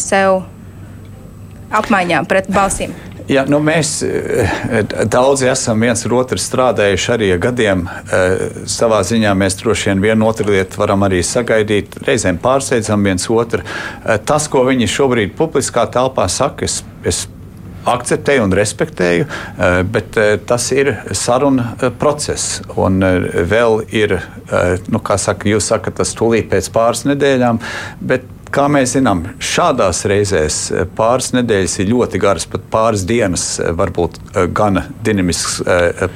sev apmaiņā pret balsīm? Ja, nu mēs eh, daudzi esam viens ar otru strādājuši arī gadiem. Eh, savā ziņā mēs droši vien vienu otru lietu varam arī sagaidīt, reizēm pārsteidzam viens otru. Eh, tas, ko viņi šobrīd publiskā telpā saka, es, es akceptēju un respektēju, bet tas ir saruna process. Un vēl ir, nu, kā saka, jūs sakat, tas tūlīt pēc pāris nedēļām, bet kā mēs zinām, šādās reizēs pāris nedēļas ir ļoti garas, pat pāris dienas var būt gana dinamisks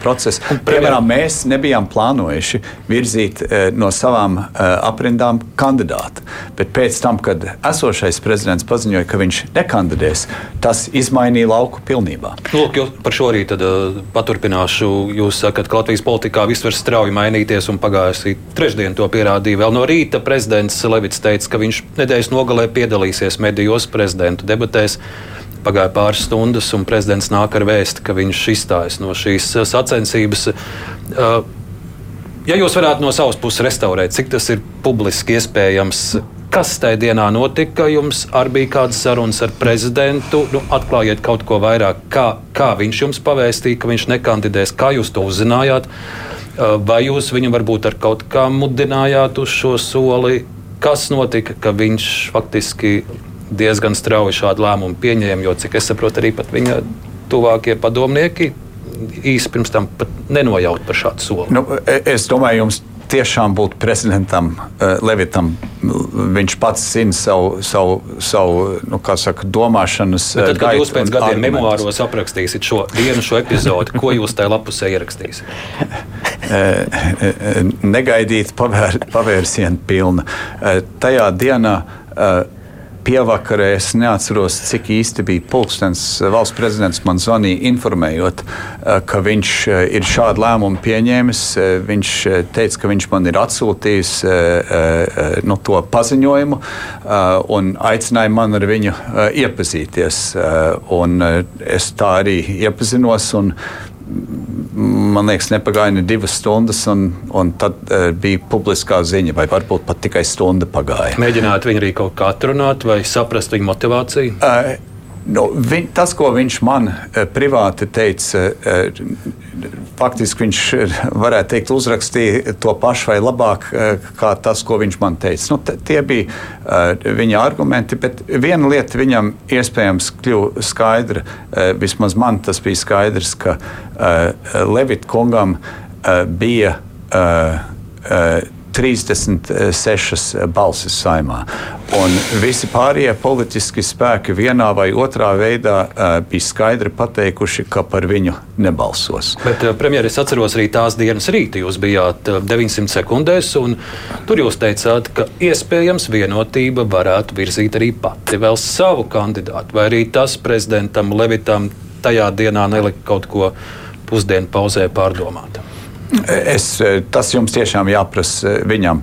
process. Piemēram, mēs nebijām plānojuši virzīt no savām aprindām kandidātu, bet pēc tam, kad esošais prezidents paziņoja, ka viņš nekandidēs, tas izmainīja lauku pilnībā. Lūk, par šo arī tad, uh, paturpināšu. Jūs sakat, ka Latvijas politikā viss var strauji mainīties, un pagājusī trešdien to pierādīja. Vēl no rīta prezidents Levits teica, ka viņš nedēļas nogalē piedalīsies medijos prezidentu debatēs. Pagāja pāris stundas, un prezidents nāk ar vēstu, ka viņš izstājas no šīs sacensības. Uh, ja jūs varētu no savas puses restaurēt, cik tas ir publiski iespējams, Kas tajā dienā notika? Jums arī bija kādas sarunas ar prezidentu. Nu, atklājiet kaut ko vairāk, kā, kā viņš jums pavēstīja, ka viņš nekandidēs, kā jūs to uzzinājāt. Uh, vai jūs viņu varbūt ar kaut kā mudinājāt uz šo soli? Kas notika, ka viņš faktiski diezgan strauji šādu lēmumu pieņēma? Jo, cik es saprotu, arī viņa tuvākie padomnieki īsi pirms tam nenojaut par šādu soli. Nu, e, es domāju, jums tiešām būtu prezidentam uh, Levitam. Viņš pats zina savu, savu, savu nu, saka, domāšanas Bet tad, kad jūs pēc gadiem argumentus. memoāros aprakstīsiet šo vienu šo epizodi, ko jūs tajā lapusē ierakstīsiet? Eh, eh, negaidīt pavēr, pavērsienu pilna. Tajā dienā pievakarē es neatceros, cik īsti bija pulkstenis. Valsts prezidents man zvanīja, informējot, eh, ka viņš eh, ir šādu lēmumu pieņēmis. Eh, viņš teica, ka viņš man ir atsūtījis nu, to paziņojumu un aicināja man ar viņu iepazīties. Un es tā arī iepazinos. Un, man liekas, nepagāja ne divas stundas, un, un tad uh, bija publiskā ziņa, vai varbūt pat tikai stunda pagāja. Mēģināt viņu arī kaut kā atrunāt vai saprast viņa motivāciju? Uh, Nu, viņ, tas, ko viņš man uh, privāti teica, uh, faktiski viņš varētu teikt, uzrakstīja to pašu vai labāk, kā tas, ko viņš man teica. Nu, tie bija viņa argumenti, bet viena lieta viņam iespējams kļuva skaidra. Vismaz man tas bija skaidrs, ka Levita kungam bija 36 balsis saimā. Un visi pārējie politiskie spēki vienā vai otrā veidā uh, bija skaidri pateikuši, ka par viņu nebalsos. Bet, uh, premjeras, es atceros arī tās dienas rītu. Jūs bijāt uh, 900 sekundēs, un tur jūs teicāt, ka iespējams vienotība varētu virzīt arī pati vēl savu kandidātu, vai arī tas prezidentam Levitam tajā dienā nelika kaut ko pusdienu pauzē pārdomāt. Es, tas jums tiešām jāprasa viņam.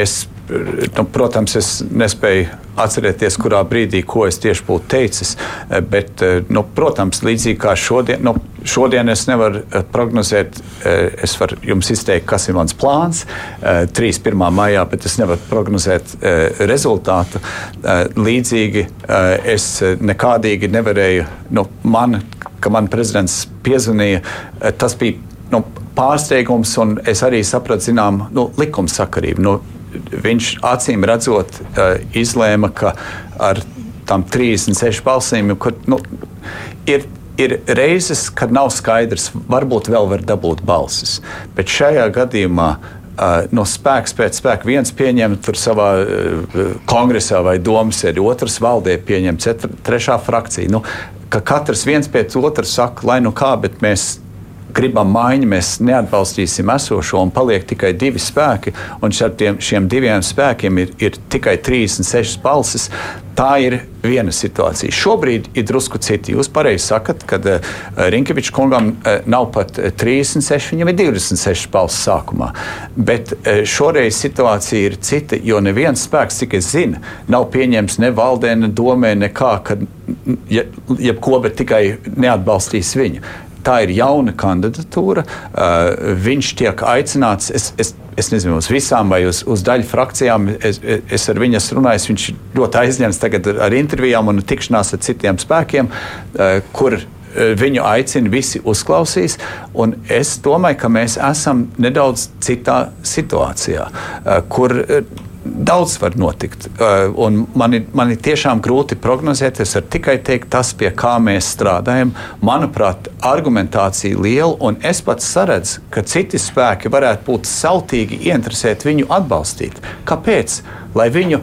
Es, nu, protams, es nespēju atcerēties, kurā brīdī, ko es tieši būtu teicis. Bet, nu, protams, līdzīgi kā šodien, nu, šodien es nevaru prognozēt, es varu jums izteikt, kas ir mans plāns 31. maijā, bet es nevaru prognozēt rezultātu. Līdzīgi es nekādīgi nevarēju, nu, man, ka man prezidents piezvanīja, tas bija nu, pārsteigums, un es arī sapratu, zinām, nu, likumsakarību. Nu, viņš acīm redzot, izlēma, ka ar tām 36 balsīm, kur nu, ir ir reizes, kad nav skaidrs, varbūt vēl var dabūt balsis. Bet šajā gadījumā no spēka pēc spēka viens pieņem tur savā kongresā vai domas, ir otrs valdē pieņem, cetra, trešā frakcija. Nu, ka katrs viens pēc otra saka, lai nu kā, bet mēs gribam maiņu, mēs neatbalstīsim esošo un paliek tikai divi spēki. Un tiem, šiem diviem spēkiem ir, ir tikai 36 balsis. Tā ir viena situācija. Šobrīd ir drusku citi. Jūs pareizi sakat, ka uh, Rinkeviča kungam uh, nav pat 36, viņam ir 26 balss sākumā. Bet šoreiz situācija ir cita, jo neviens spēks, cik es zinu, nav pieņemts ne valdē, ne domē, nekā, kad jebko, ja bet tikai neatbalstīs viņu tā ir jauna kandidatūra. Uh, viņš tiek aicināts. Es, es, es nezinu, uz visām vai uz, uz daļu frakcijām. Es, es ar viņu runāju, viņš ļoti aizņemts tagad ar intervijām un tikšanās ar citiem spēkiem, uh, kur uh, viņu aicina, visi uzklausīs. Es domāju, ka mēs esam nedaudz citā situācijā, kur Daudz var notikt. Uh, un man ir, man ir tiešām grūti prognozēt. Es varu tikai teikt, tas, pie kā mēs strādājam, manuprāt, argumentācija liela. Un es pats saredzu, ka citi spēki varētu būt sautīgi ieinteresēti viņu atbalstīt. Kāpēc? Lai viņu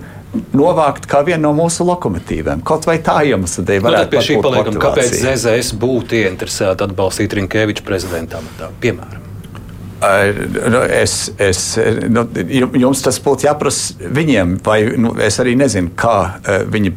novākt kā vienu no mūsu lokomotīviem. Kaut vai tā iemesla dēļ. Nu, paliekam, kāpēc ZZS būtu ieinteresēta atbalstīt Rinkeviču prezidenta amatā, piemēram? Nu, es, es, nu, jums tas būtu jāprasa viņiem, vai nu, es arī nezinu, kā viņi.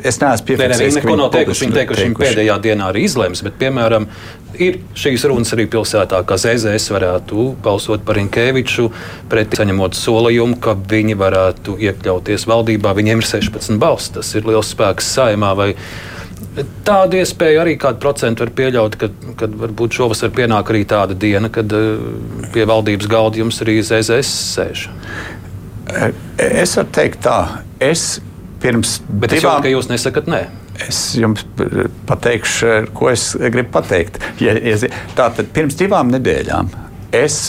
Es neesmu piefiksējis. Viņi neko nav teikuši. Viņi teikuši, viņi pēdējā dienā arī izlems, bet, piemēram, ir šīs runas arī pilsētā, ka ZZS varētu balsot par Inkēviču, pretī saņemot solījumu, ka viņi varētu iekļauties valdībā. Viņiem ir 16 balss. Tas ir liels spēks saimā. Vai, Tādu iespēju arī kādu procentu var pieļaut, ka, kad varbūt šovasar pienāk arī tāda diena, kad eh, pie valdības galda jums arī ZZS sēž. Es varu teikt tā, es pirms Bet divām... es jau, ka jūs nesakat nē. Es jums pateikšu, ko es gribu pateikt. Ja, ja, tātad pirms divām nedēļām es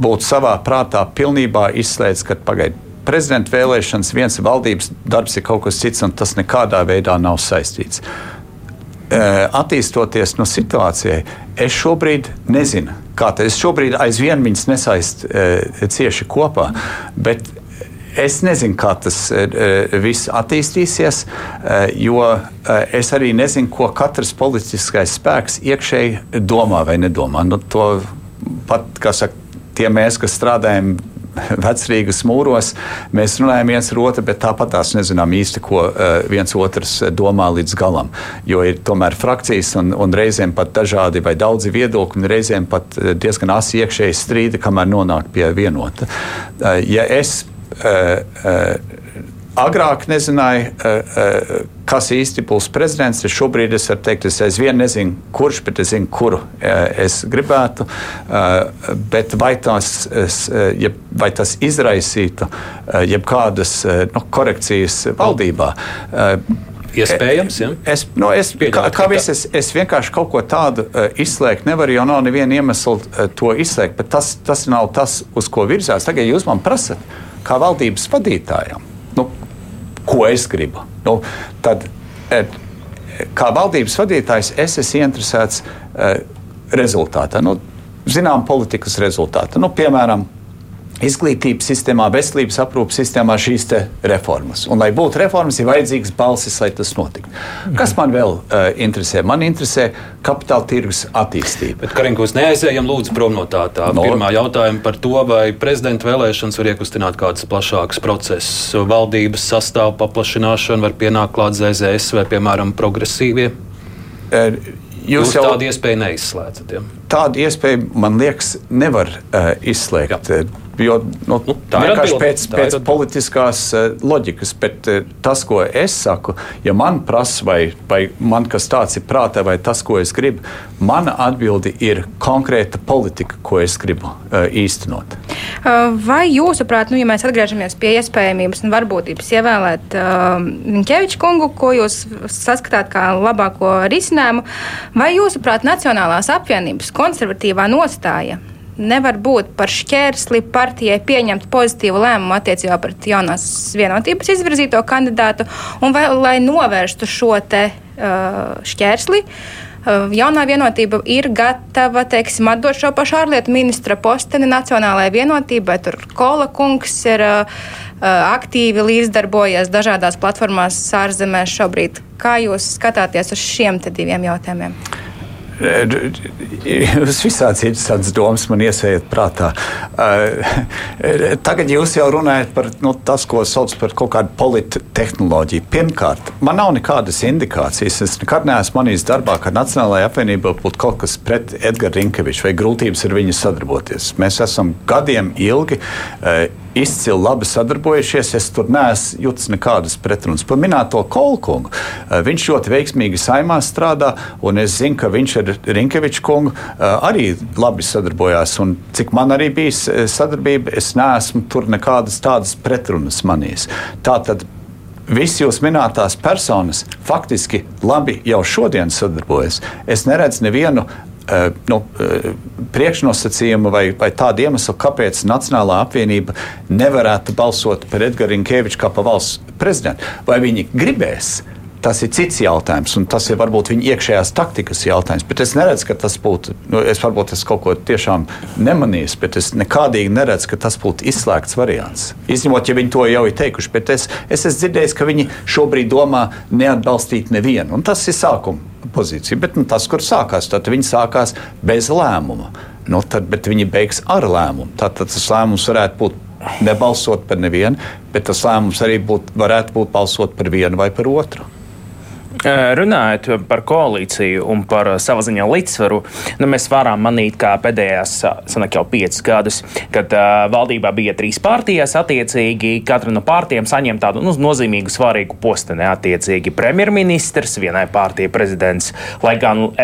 būtu savā prātā pilnībā izslēdzis, ka pagaidiet prezidenta vēlēšanas, viens valdības darbs ir kaut kas cits, un tas nekādā veidā nav saistīts. Attīstoties no situācijai, es šobrīd nezinu, kā tas ir. Es šobrīd aizvien viņas nesaist cieši kopā, bet es nezinu, kā tas viss attīstīsies, jo es arī nezinu, ko katrs politiskais spēks iekšēji domā vai nedomā. Nu, to pat, kā saka, tie mēs, kas strādājam vecrīgas mūros. Mēs runājam viens ar otru, bet tāpat tās nezinām īsti, ko uh, viens otrs domā līdz galam. Jo ir tomēr frakcijas un, un reizēm pat dažādi vai daudzi viedokļi, un reizēm pat uh, diezgan asi iekšēji strīdi, kamēr nonāk pie vienota. Ja es agrāk nezināju, kas īsti būs prezidents. Šobrīd es varu teikt, es aizvien nezinu, kurš, bet es zinu, kuru es gribētu. Bet vai tas, vai tas izraisītu jebkādas nu, korekcijas valdībā? Iespējams, ja? Es, nu, es, kā, kā viss, es, es vienkārši kaut ko tādu uh, izslēgt nevaru, jo nav neviena iemesla uh, to izslēgt. Bet tas, tas nav tas, uz ko virzās. Tagad jūs man prasat, kā valdības vadītājam, ko es gribu. Nu, tad, kā valdības vadītājs, es esmu interesēts uh, rezultātā, nu, zinām, politikas rezultātā. Nu, piemēram, izglītības sistēmā, veselības aprūpas sistēmā šīs reformas. Un, lai būtu reformas, ir vajadzīgs balsis, lai tas notiktu. Kas man vēl uh, interesē? Man interesē kapitāla tirgus attīstība. Bet, Karinkus, neaizējam lūdzu prom no tā. tā no. Pirmā jautājuma par to, vai prezidenta vēlēšanas var iekustināt kādus plašākus procesus. Valdības sastāvu paplašināšanu var pienākt klāt ZZS vai, piemēram, progresīvie. Uh, Jūs, Jūs jau tādu iespēju neizslēdzat. Ja? Tādu iespēju, man liekas, nevar uh, izslēgt. Jā. Jo, nu, nu, tā ir vienkārši pēc, tā pēc ir politiskās uh, loģikas, bet uh, tas, ko es saku, ja man prasa, vai, vai man kas tāds ir prātā, vai tas, ko es gribu, mana atbilde ir konkrēta politika, ko es gribu uh, īstenot. Vai jūsuprāt, nu, ja mēs atgriežamies pie iespējamības un varbūtības ievēlēt Minkeviču uh, kungu, ko jūs saskatāt kā labāko risinājumu, vai jūsuprāt, Nacionālās apvienības konservatīvā nostāja nevar būt par šķērsli partijai pieņemt pozitīvu lēmumu attiecībā pret jaunās vienotības izvirzīto kandidātu, un vai, lai novērstu šo te, uh, šķērsli. Uh, jaunā vienotība ir gatava teiksim, atdot šo pašu ārlietu ministra posteni Nacionālajai vienotībai. Tur Kola kungs ir uh, uh aktīvi līdzdarbojies dažādās platformās ārzemēs šobrīd. Kā jūs skatāties uz šiem diviem jautājumiem? Jūs visādi interesantas domas man iesējat prātā. Tagad jūs jau runājat par nu, tas, ko sauc par kaut kādu polittehnoloģiju. Pirmkārt, man nav nekādas indikācijas. Es nekad neesmu manījis darbā, ka Nacionālajā apvienībā būtu kaut kas pret Edgars Rinkeviču vai grūtības ar viņu sadarboties. Mēs esam gadiem ilgi izcili labi sadarbojušies. Es tur neesmu jutis nekādas pretrunas. Par minēto Kolkungu. Eh, viņš ļoti veiksmīgi saimā strādā, un es zinu, ka viņš ar Rinkeviču kungu eh, arī labi sadarbojās. Un cik man arī bija eh, sadarbība, es neesmu tur nekādas tādas pretrunas manīs. Tātad Visi jūs minētās personas faktiski labi jau šodien sadarbojas. Es neredzu nevienu Eh, nu, eh, priekšnosacījuma vai, vai tāda iemesla, kāpēc Nacionālā apvienība nevarētu balsot par Edgars Rinkeviču kā par valsts prezidentu. Vai viņi gribēs? Tas ir cits jautājums, un tas ir varbūt viņa iekšējās taktikas jautājums. Bet es neredzu, ka tas būtu, nu, es varbūt es kaut ko tiešām nemanīju, bet es nekādīgi neredzu, ka tas būtu izslēgts variants. Izņemot, ja viņi to jau ir teikuši, bet es, es esmu dzirdējis, ka viņi šobrīd domā neatbalstīt nevienu, un tas ir sākuma pozīcija. Bet nu, tas, kur sākās, tad viņi sākās bez lēmuma. Nu, tad, bet viņi beigs ar lēmumu. Tad, tad tas lēmums varētu būt nebalsot par nevienu, bet tas lēmums arī būt, varētu būt balsot par vienu vai par otru. Runājot par koalīciju un par savu ziņā līdzsvaru, nu, mēs varam manīt, ka pēdējās sanāk, jau piecus gadus, kad uh, valdībā bija trīs partijas, attiecīgi katra no partijām saņem tādu nu, nozīmīgu, svarīgu posteni. Attiecīgi premjerministrs, vienai partijai prezidents, lai gan uh,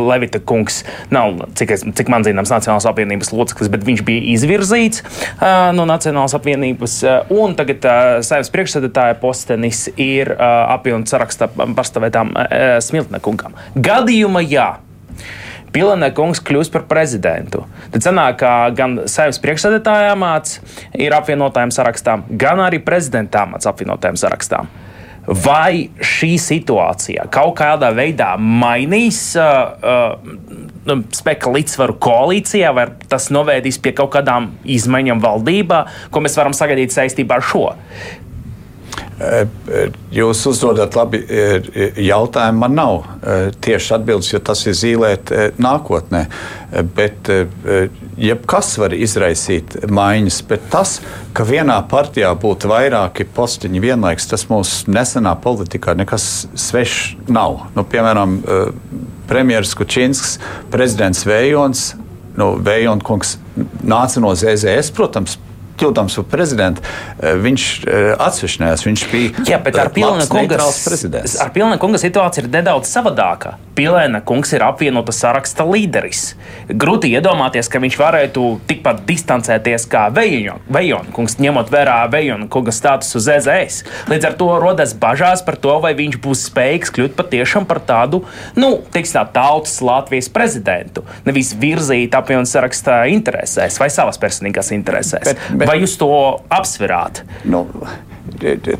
Levita kungs nav, cik, es, cik man zināms, Nacionālās apvienības loceklis, bet viņš bija izvirzīts uh, no Nacionālās apvienības, uh, un tagad uh, saimnes priekšsēdētāja postenis ir uh, apvienots sarakstā par pastāvētām e, e, Smiltne kungam. Gadījumā jā. Pilēna kungs kļūs par prezidentu. Tad sanāk, ka gan saimnes priekšsēdētāja amats ir apvienotājiem sarakstām, gan arī prezidenta amats apvienotājiem sarakstām. Vai šī situācija kaut kādā veidā mainīs uh, uh, spēka līdzsvaru koalīcijā, vai tas novēdīs pie kaut kādām izmaiņām valdībā, ko mēs varam sagaidīt saistībā ar šo? Jūs uzdodat labi jautājumu. Man nav tieši atbildes, jo tas ir zīmēt nākotnē. Bet jebkas var izraisīt maiņas. Bet tas, ka vienā partijā būtu vairāki postiņi vienlaikus, tas mūsu nesenā politikā nekas svešs nav. Nu, piemēram, premjerministrs Kučinskis, prezidents Vējons. Nu, Vējons kungs nāca no ZZS, protams, kļūdams par prezidentu, eh, viņš eh, atsvešinājās. Viņš bija Jā, bet ar Pilna kungas, ar Pilna kunga situācija ir nedaudz savādāka. Pilēna kungs ir apvienota saraksta līderis. Grūti iedomāties, ka viņš varētu tikpat distancēties kā Vejona kungs, ņemot vērā Vejona kunga statusu ZZS. Līdz ar to rodas bažās par to, vai viņš būs spējīgs kļūt patiešām par tādu, nu, teiksim, tā tautas Latvijas prezidentu. Nevis virzīt apvienot saraksta interesēs vai savas personīgās interesēs. Bet, bet, vai jūs to apsverāt? Nu,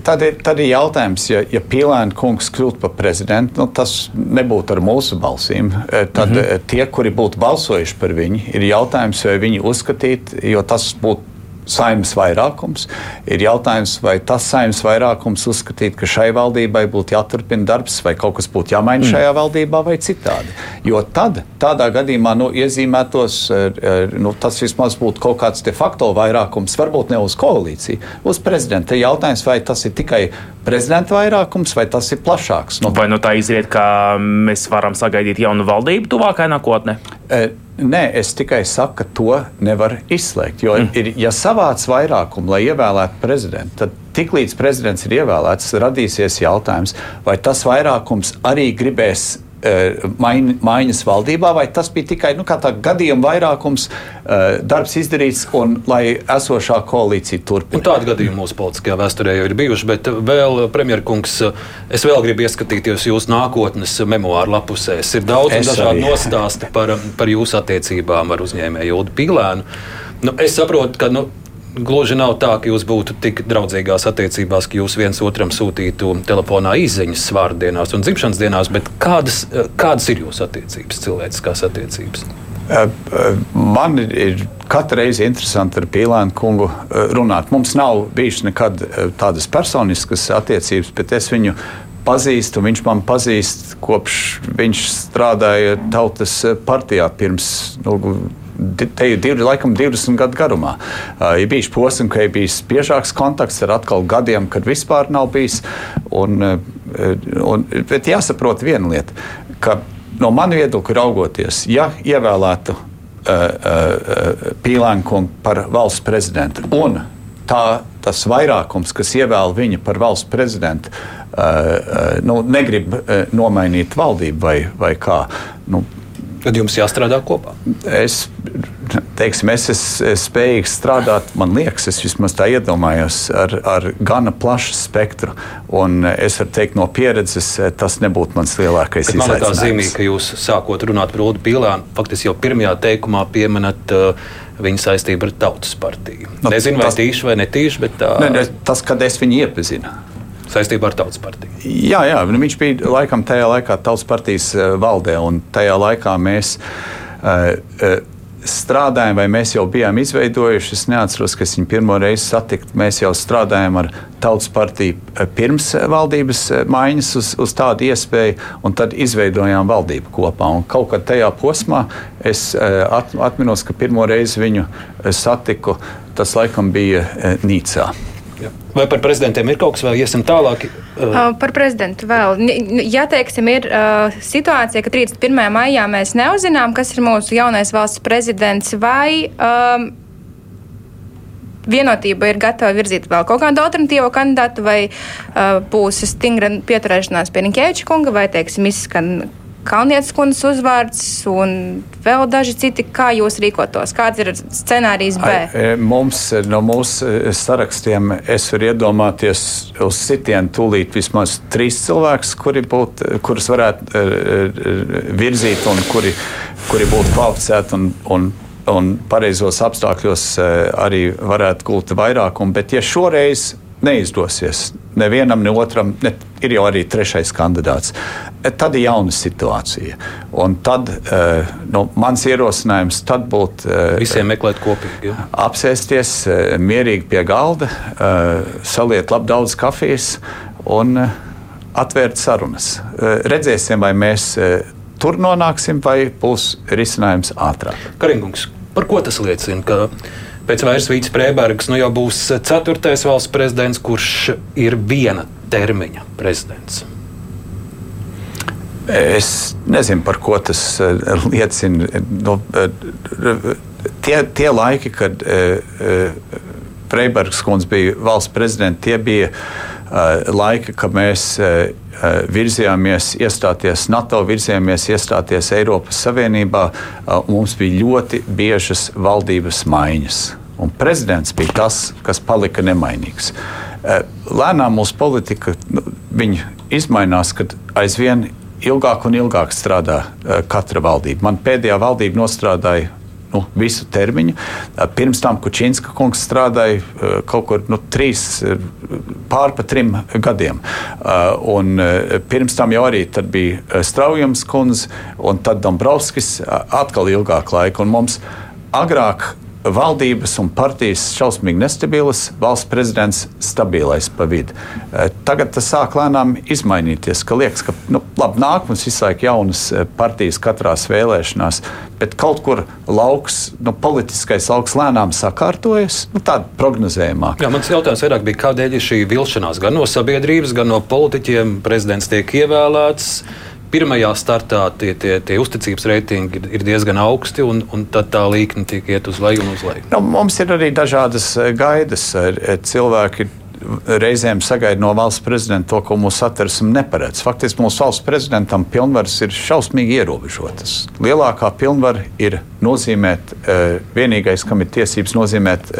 Tad ir, tad ir jautājums, ja, ja Pīlēna kungs kļūtu par prezidentu, nu, tas nebūtu ar mūsu balsīm. Eh, tad mm -hmm. tie, kuri būtu balsojuši par viņu, ir jautājums, vai viņi uzskatītu, jo tas būtu saimnes vairākums. Ir jautājums, vai tas saimnes vairākums uzskatīt, ka šai valdībai būtu jāturpina darbs, vai kaut kas būtu jāmaina mm. šajā valdībā, vai citādi. Jo tad, tādā gadījumā, nu, iezīmētos, eh, eh, nu, tas vismaz būtu kaut kāds de facto vairākums, varbūt ne uz koalīciju, uz prezidenta. Jautājums, vai tas ir tikai prezidenta vairākums, vai tas ir plašāks? Nu, vai no tā izriet, ka mēs varam sagaidīt jaunu valdību tuvākajā nākotnē? E, Nē, es tikai saku, ka to nevar izslēgt. Jo, mm. ir, ja savāc vairākumu, lai ievēlētu prezidentu, tad tiklīdz prezidents ir ievēlēts, radīsies jautājums, vai tas vairākums arī gribēs maiņas valdībā, vai tas bija tikai nu, gadījuma vairākums, eh, darbs izdarīts un lai esošā koalīcija turpinātu. Tādi gadījumi mūsu politiskajā vēsturē jau ir bijuši, bet vēl, premjerkungs, es vēl gribu ieskatīties jūsu nākotnes memoāru lapusēs. Ir daudz dažādu nostāstu par, par jūsu attiecībām ar uzņēmēju Jūdu Pīlēnu. Nu, es saprotu, ka nu, Gluži nav tā, ka jūs būtu tik draudzīgās attiecībās, ka jūs viens otram sūtītu telefonā izziņas svārdienās un dzimšanas dienās, bet kādas, kādas ir jūsu attiecības, cilvēciskās attiecības? Man ir katru reizi interesanti ar Pīlānu kungu runāt. Mums nav bijušas nekad tādas personiskas attiecības, bet es viņu pazīstu. Viņš man pazīst kopš viņš strādāja Tautas partijā pirms nu, te ir divi, laikam 20 gadu garumā. Uh, ir bijis posms, ka ir bijis biežāks kontakts ar atkal gadiem, kad vispār nav bijis. Un, un, bet jāsaprot viena lieta, ka no manu viedokļa raugoties, ja ievēlētu uh, uh, Pīlānku par valsts prezidentu un tā, tas vairākums, kas ievēl viņu par valsts prezidentu, uh, uh, nu, negrib uh, nomainīt valdību vai, vai kā. Nu, Tad jums jāstrādā kopā. Es, teiksim, es esmu spējīgs strādāt, man liekas, es vismaz tā iedomājos, ar, ar gana plašu spektru. Un es varu teikt, no pieredzes tas nebūtu mans lielākais izaicinājums. Man liekas, zīmīgi, ka jūs sākot runāt par Ulu Pīlānu, faktiski jau pirmajā teikumā pieminat uh, viņa saistību ar Tautas partiju. Nu, Nezinu, vai tas, tīši vai netīši, bet tā. Ne, ne, tas, kad es viņu iepazinu. Saistībā ar Tautas partiju. Jā, jā nu, viņš bija laikam tajā laikā Tautas partijas valdē, un tajā laikā mēs. Uh, uh, strādājam, vai mēs jau bijām izveidojuši. Es neatceros, ka es viņu pirmo reizi satiku. Mēs jau strādājam ar Tautas partiju pirms valdības maiņas uz, uz tādu iespēju, un tad izveidojām valdību kopā. Un kaut kad tajā posmā es at, atminos, ka pirmo reizi viņu satiku. Tas laikam bija Nīcā. Vai par prezidentiem ir kaut kas vēl iesim tālāk? Uh, par prezidentu vēl. Ja teiksim, ir uh, situācija, ka 31. maijā mēs neuzinām, kas ir mūsu jaunais valsts prezidents, vai um, vienotība ir gatava virzīt vēl kaut kādu alternatīvu kandidātu, vai uh, būs stingra pieturēšanās pie Nikēviča kunga, vai, teiksim, izskan Kalnietes kundzes uzvārds un vēl daži citi. Kā jūs rīkotos? Kāds ir scenārijs B? E, mums no mūsu e, sarakstiem es varu iedomāties uz sitienu tūlīt vismaz trīs cilvēkus, kuri būt, kurus varētu e, virzīt un kuri, kuri būtu kvalificēti un, un un pareizos apstākļos arī varētu gūt vairākumu. Bet, ja šoreiz neizdosies. Nevienam, ne otram ne, ir jau arī trešais kandidāts. Tad ir jauna situācija. Un tad uh, nu, mans ierosinājums būtu uh, visiem meklēt kopīgi. Ja? Apsēsties mierīgi pie galda, saliet labi daudz kafijas un atvērt sarunas. Redzēsim, vai mēs tur nonāksim, vai būs risinājums ātrāk. Karingungs, par ko tas liecina? Ka pēc vairs Vīts Prēbergs nu jau būs ceturtais valsts prezidents, kurš ir viena termiņa prezidents. Es nezinu, par ko tas eh, liecina. Nu, eh, tie, tie laiki, kad Freibergs eh, kundze bija valsts prezidents, tie bija laiki, kad mēs virzījāmies iestāties NATO, virzījāmies iestāties Eiropas Savienībā. Mums bija ļoti biežas valdības maiņas. Un prezidents bija tas, kas palika nemainīgs. Eh, lēnām mūsu politika nu, izmainās, kad aizvien ilgāk un ilgāk strādā eh, katra valdība. Man pēdējā valdība nostrādāja nu, visu termiņu. Eh, pirms tam Kučinska kungs strādāja kaut kur nu, trīs, pār pa trim gadiem. Un pirms tam jau arī bija Straujams kundze, un tad Dombrovskis atkal ilgāk laika. Un mums agrāk valdības un partijas šausmīgi nestabilas, valsts prezidents stabilais pa vidu. Eh, tagad tas sāk lēnām izmainīties, ka liekas, ka nu, labi, nāk mums visu laiku jaunas eh, partijas katrās vēlēšanās, bet kaut kur lauks, nu, politiskais lauks lēnām sakārtojas, nu, tāda prognozējumāk. Jā, mans jautājums vairāk bija, kādēļ ir šī vilšanās gan no sabiedrības, gan no politiķiem. Prezidents tiek ievēlēts pirmajā startā tie, tie, tie uzticības reitingi ir, ir diezgan augsti, un, un tad tā līkne tiek iet uz leju un uz leju. Nu, mums ir arī dažādas eh, gaidas. Eh, cilvēki reizēm sagaida no valsts prezidenta to, ko mūsu satversme neparedz. Faktiski mūsu valsts prezidentam pilnvaras ir šausmīgi ierobežotas. Lielākā pilnvara ir nozīmēt, vienīgais, kam ir tiesības nozīmēt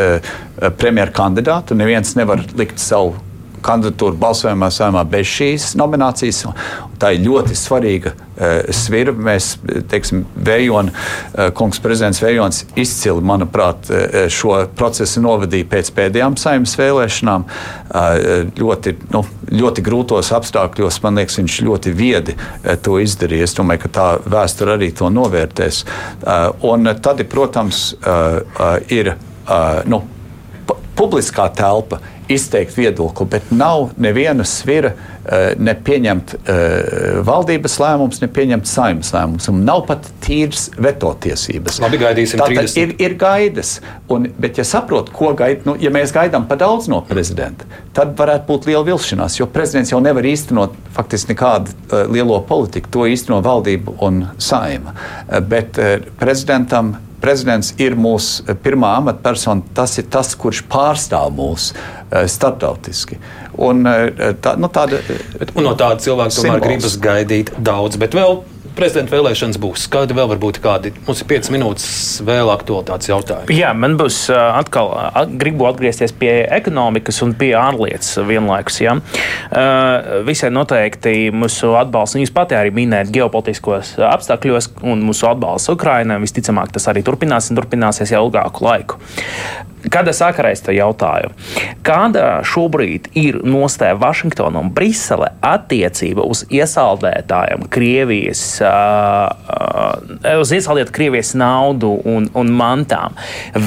premjeru kandidātu. Neviens nevar likt savu kandidatūru balsojumā saimā bez šīs nominācijas. Tā ir ļoti svarīga uh, svira. Mēs, teiksim, Vējona, uh, kungs prezidents Vējons izcili, manuprāt, uh, šo procesu novadīja pēc pēdējām saimnes vēlēšanām. Uh, ļoti, nu, ļoti grūtos apstākļos, man liekas, viņš ļoti viedi uh, to izdarīja. Es domāju, ka tā vēsture arī to novērtēs. Uh, un tad, protams, uh, uh, ir uh, nu, publiskā telpa izteikt viedokli, bet nav neviena svira eh, ne pieņemt uh, valdības lēmumus, ne pieņemt saimnes lēmumus. Nav pat tīras veto tiesības. Labi, gaidīsim, Tātad ir, ir gaidas. Un, bet, ja saprotu, ko gaida, nu, ja mēs gaidām par daudz no prezidenta, tad varētu būt liela vilšanās, jo prezidents jau nevar īstenot faktiski nekādu uh, lielo politiku. To īsteno valdība un saima. Uh, bet uh, prezidentam prezidents ir mūsu pirmā amatpersona. Tas ir tas, kurš pārstāv mūs uh, starptautiski. Un, uh, tā, nu, tāda, un no tāda cilvēka tomēr gribas gaidīt daudz. Bet vēl prezidenta vēlēšanas būs. Kādi vēl var būt kādi? Mums ir 5 minūtes vēl aktualitātes jautājumi. Jā, man būs atkal, gribu atgriezties pie ekonomikas un pie ārlietas vienlaikus. Ja? Visai noteikti mūsu atbalsts, jūs pati arī minējat ģeopolitiskos apstākļos un mūsu atbalsts Ukrainai. Visticamāk, tas arī turpinās un turpināsies jau ilgāku laiku. Kādā sakarā es te jautāju? Kāda šobrīd ir nostāja Vašingtona un Brisele attiecība uz iesaldētājiem Krievijas, uh, uz iesaldētu Krievijas naudu un, un mantām?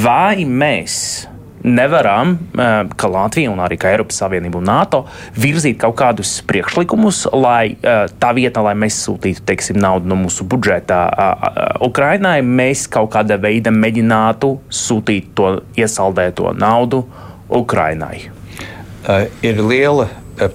Vai mēs nevaram, kā Latvija un arī Eiropas Savienība un NATO, virzīt kaut kādus priekšlikumus, lai tā vietā, lai mēs sūtītu teiksim, naudu no mūsu budžeta Ukrainai, mēs kaut kādā veidā mēģinātu sūtīt to iesaldēto naudu Ukrainai. Uh, ir liela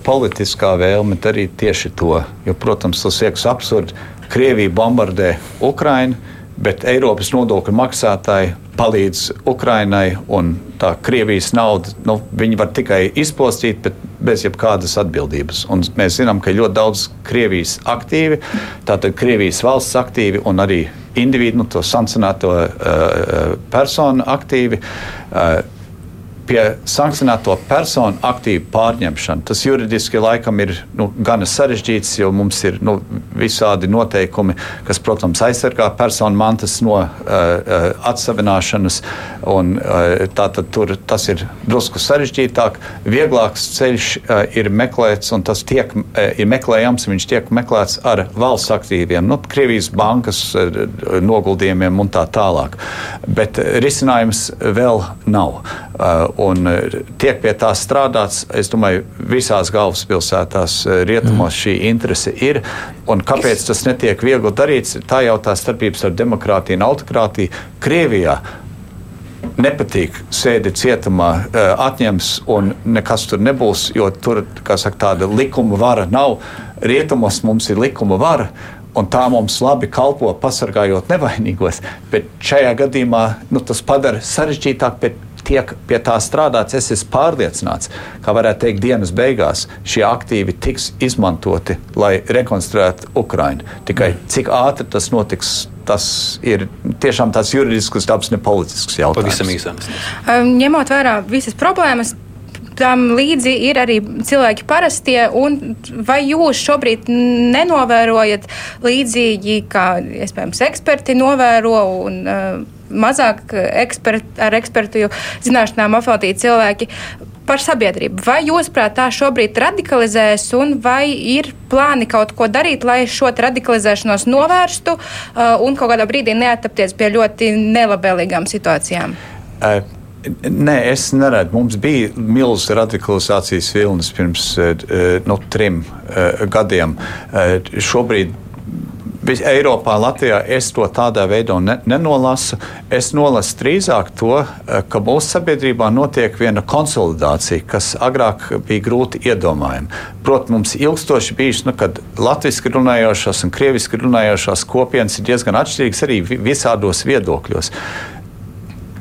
politiskā vēlme darīt tieši to. Jo, protams, tas liekas absurdi. Krievija bombardē Ukrainu, bet Eiropas nodokļu maksātāji palīdz Ukrainai, un tā Krievijas nauda, nu, viņi var tikai izpostīt, bet bez jebkādas atbildības. Un mēs zinām, ka ļoti daudz Krievijas aktīvi, tātad Krievijas valsts aktīvi un arī individu, nu, to sankcionēto uh, personu aktīvi. Uh, pie sankcionēto personu aktīvu pārņemšanu. Tas juridiski laikam ir nu, gana sarežģīts, jo mums ir nu, visādi noteikumi, kas, protams, aizsargā personu mantas no uh, uh, atsevināšanas. Un, uh, tātad tur tas ir drusku sarežģītāk. Vieglāks ceļš uh, ir meklēts, un tas tiek, uh, ir meklējams, viņš tiek meklēts ar valsts aktīviem, nu, Krievijas bankas uh, noguldījumiem un tā tālāk. Bet risinājums vēl nav. Uh, un e, tiek pie tā strādāts. Es domāju, visās galvaspilsētās e, rietumos šī interese ir. Un kāpēc tas netiek viegli darīts? Tā jau tā starpības ar demokrātiju un autokrātiju Krievijā nepatīk, sēdi cietumā, e, atņems un nekas tur nebūs, jo tur saka, tāda likuma vara nav. Rietumos mums ir likuma vara. Un tā mums labi kalpo, pasargājot nevainīgos. Bet šajā gadījumā nu, tas padara sarežģītāk, bet tiek pie tā strādāts. Es esmu pārliecināts, ka varētu teikt, dienas beigās šie aktīvi tiks izmantoti, lai rekonstruētu Ukrainu. Tikai cik ātri tas notiks, tas ir tiešām tāds juridisks dabas, ne politisks jautājums. Pavisam īsams. Ņemot vērā visas problēmas, tam līdzi ir arī cilvēki parastie. Vai jūs šobrīd nenovērojat līdzīgi, kā iespējams eksperti novēro? Un, uh, mazāk ekspert, ar ekspertu zināšanām apveltīti cilvēki par sabiedrību. Vai jūs, prāt, tā šobrīd radikalizēs, un vai ir plāni kaut ko darīt, lai šo radikalizēšanos novērstu uh, un kaut kādā brīdī neattapties pie ļoti nelabvēlīgām situācijām? Nē, es neredzu. Mums bija milzīgs radikalizācijas vilnis pirms no nu, trim gadiem. Šobrīd Eiropā, Latvijā es to tādā veidā ne, nenolasu. Es nolasu drīzāk to, eh, ka mūsu sabiedrībā notiek viena konsolidācija, kas agrāk bija grūti iedomājama. Protams, mums ilgstoši bijis, nu, kad latviešu runājošās un krieviski runājošās kopienas ir diezgan atšķirīgas arī visādos viedokļos.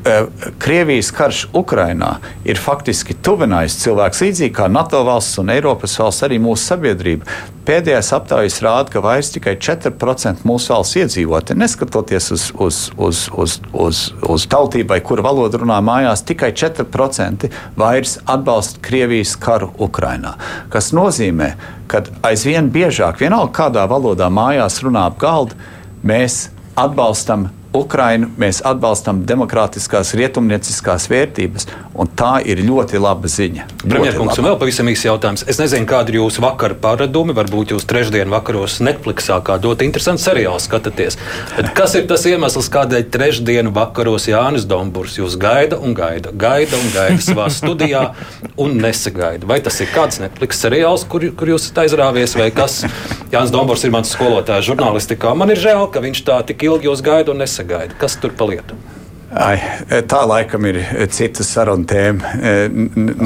Eh, Krievijas karš Ukrainā ir faktiski tuvinājis cilvēks līdzīgi kā NATO valsts un Eiropas valsts, arī mūsu sabiedrība. Pēdējais aptaujas rāda, ka vairs tikai 4% mūsu valsts iedzīvotāji, neskatoties uz, uz, uz, uz, uz, uz tautībai, kura valoda runā mājās, tikai 4% vairs atbalsta Krievijas karu Ukrainā. Tas nozīmē, ka aizvien biežāk, vienalga kādā valodā mājās runā ap galdu, mēs atbalstam Ukrainu, mēs atbalstam demokrātiskās, rietumnieciskās vērtības, un tā ir ļoti laba ziņa. Premjerkungs, un vēl pavisam īsts jautājums. Es nezinu, kādi ir jūsu vakara paradumi, varbūt jūs trešdien vakaros Netflixā kādot interesantu seriālu skatāties. Bet kas ir tas iemesls, kādēļ trešdienu vakaros Jānis Domburs jūs gaida un gaida, gaida un gaida savā studijā un nesagaida? Vai tas ir kāds Netflix seriāls, kur, kur jūs esat aizrāvies, vai kas? Jānis Domburs ir mans skolotājs žurnālistikā. Man ir žēl, ka viņš tā tik ilgi jūs gaida un nesagaida sagaida? Kas tur pa lietu? Ai, tā laikam ir cita saruna tēma.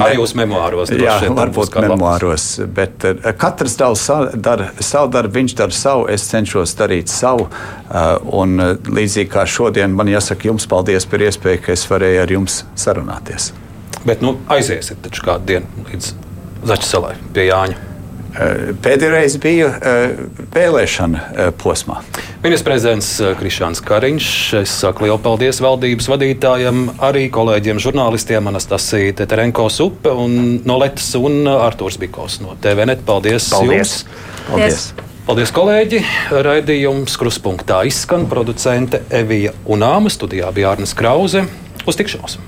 Arī jūsu memoāros. Jā, varbūt memoāros. Bet katrs dara savu darbu, viņš dara savu, es cenšos darīt savu. Un līdzīgi kā šodien, man jāsaka jums paldies par iespēju, ka es varēju ar jums sarunāties. Bet nu, aiziesiet taču kādu dienu līdz Zaķisalai pie Jāņa. Pēdējā reize bija vēlēšana posmā. Ministrs prezidents Krišāns Kariņš. Es saku lielu paldies valdības vadītājiem, arī kolēģiem, žurnālistiem Anastasija Teterenko Supe un no Letas un Artūrs Bikos no TVNet. Paldies! Paldies! Jums. paldies. Paldies, kolēģi! Raidījums Kruspunkta izskan producente Evija Unāma, studijā bija Arnes Krause. Uz tikšanos!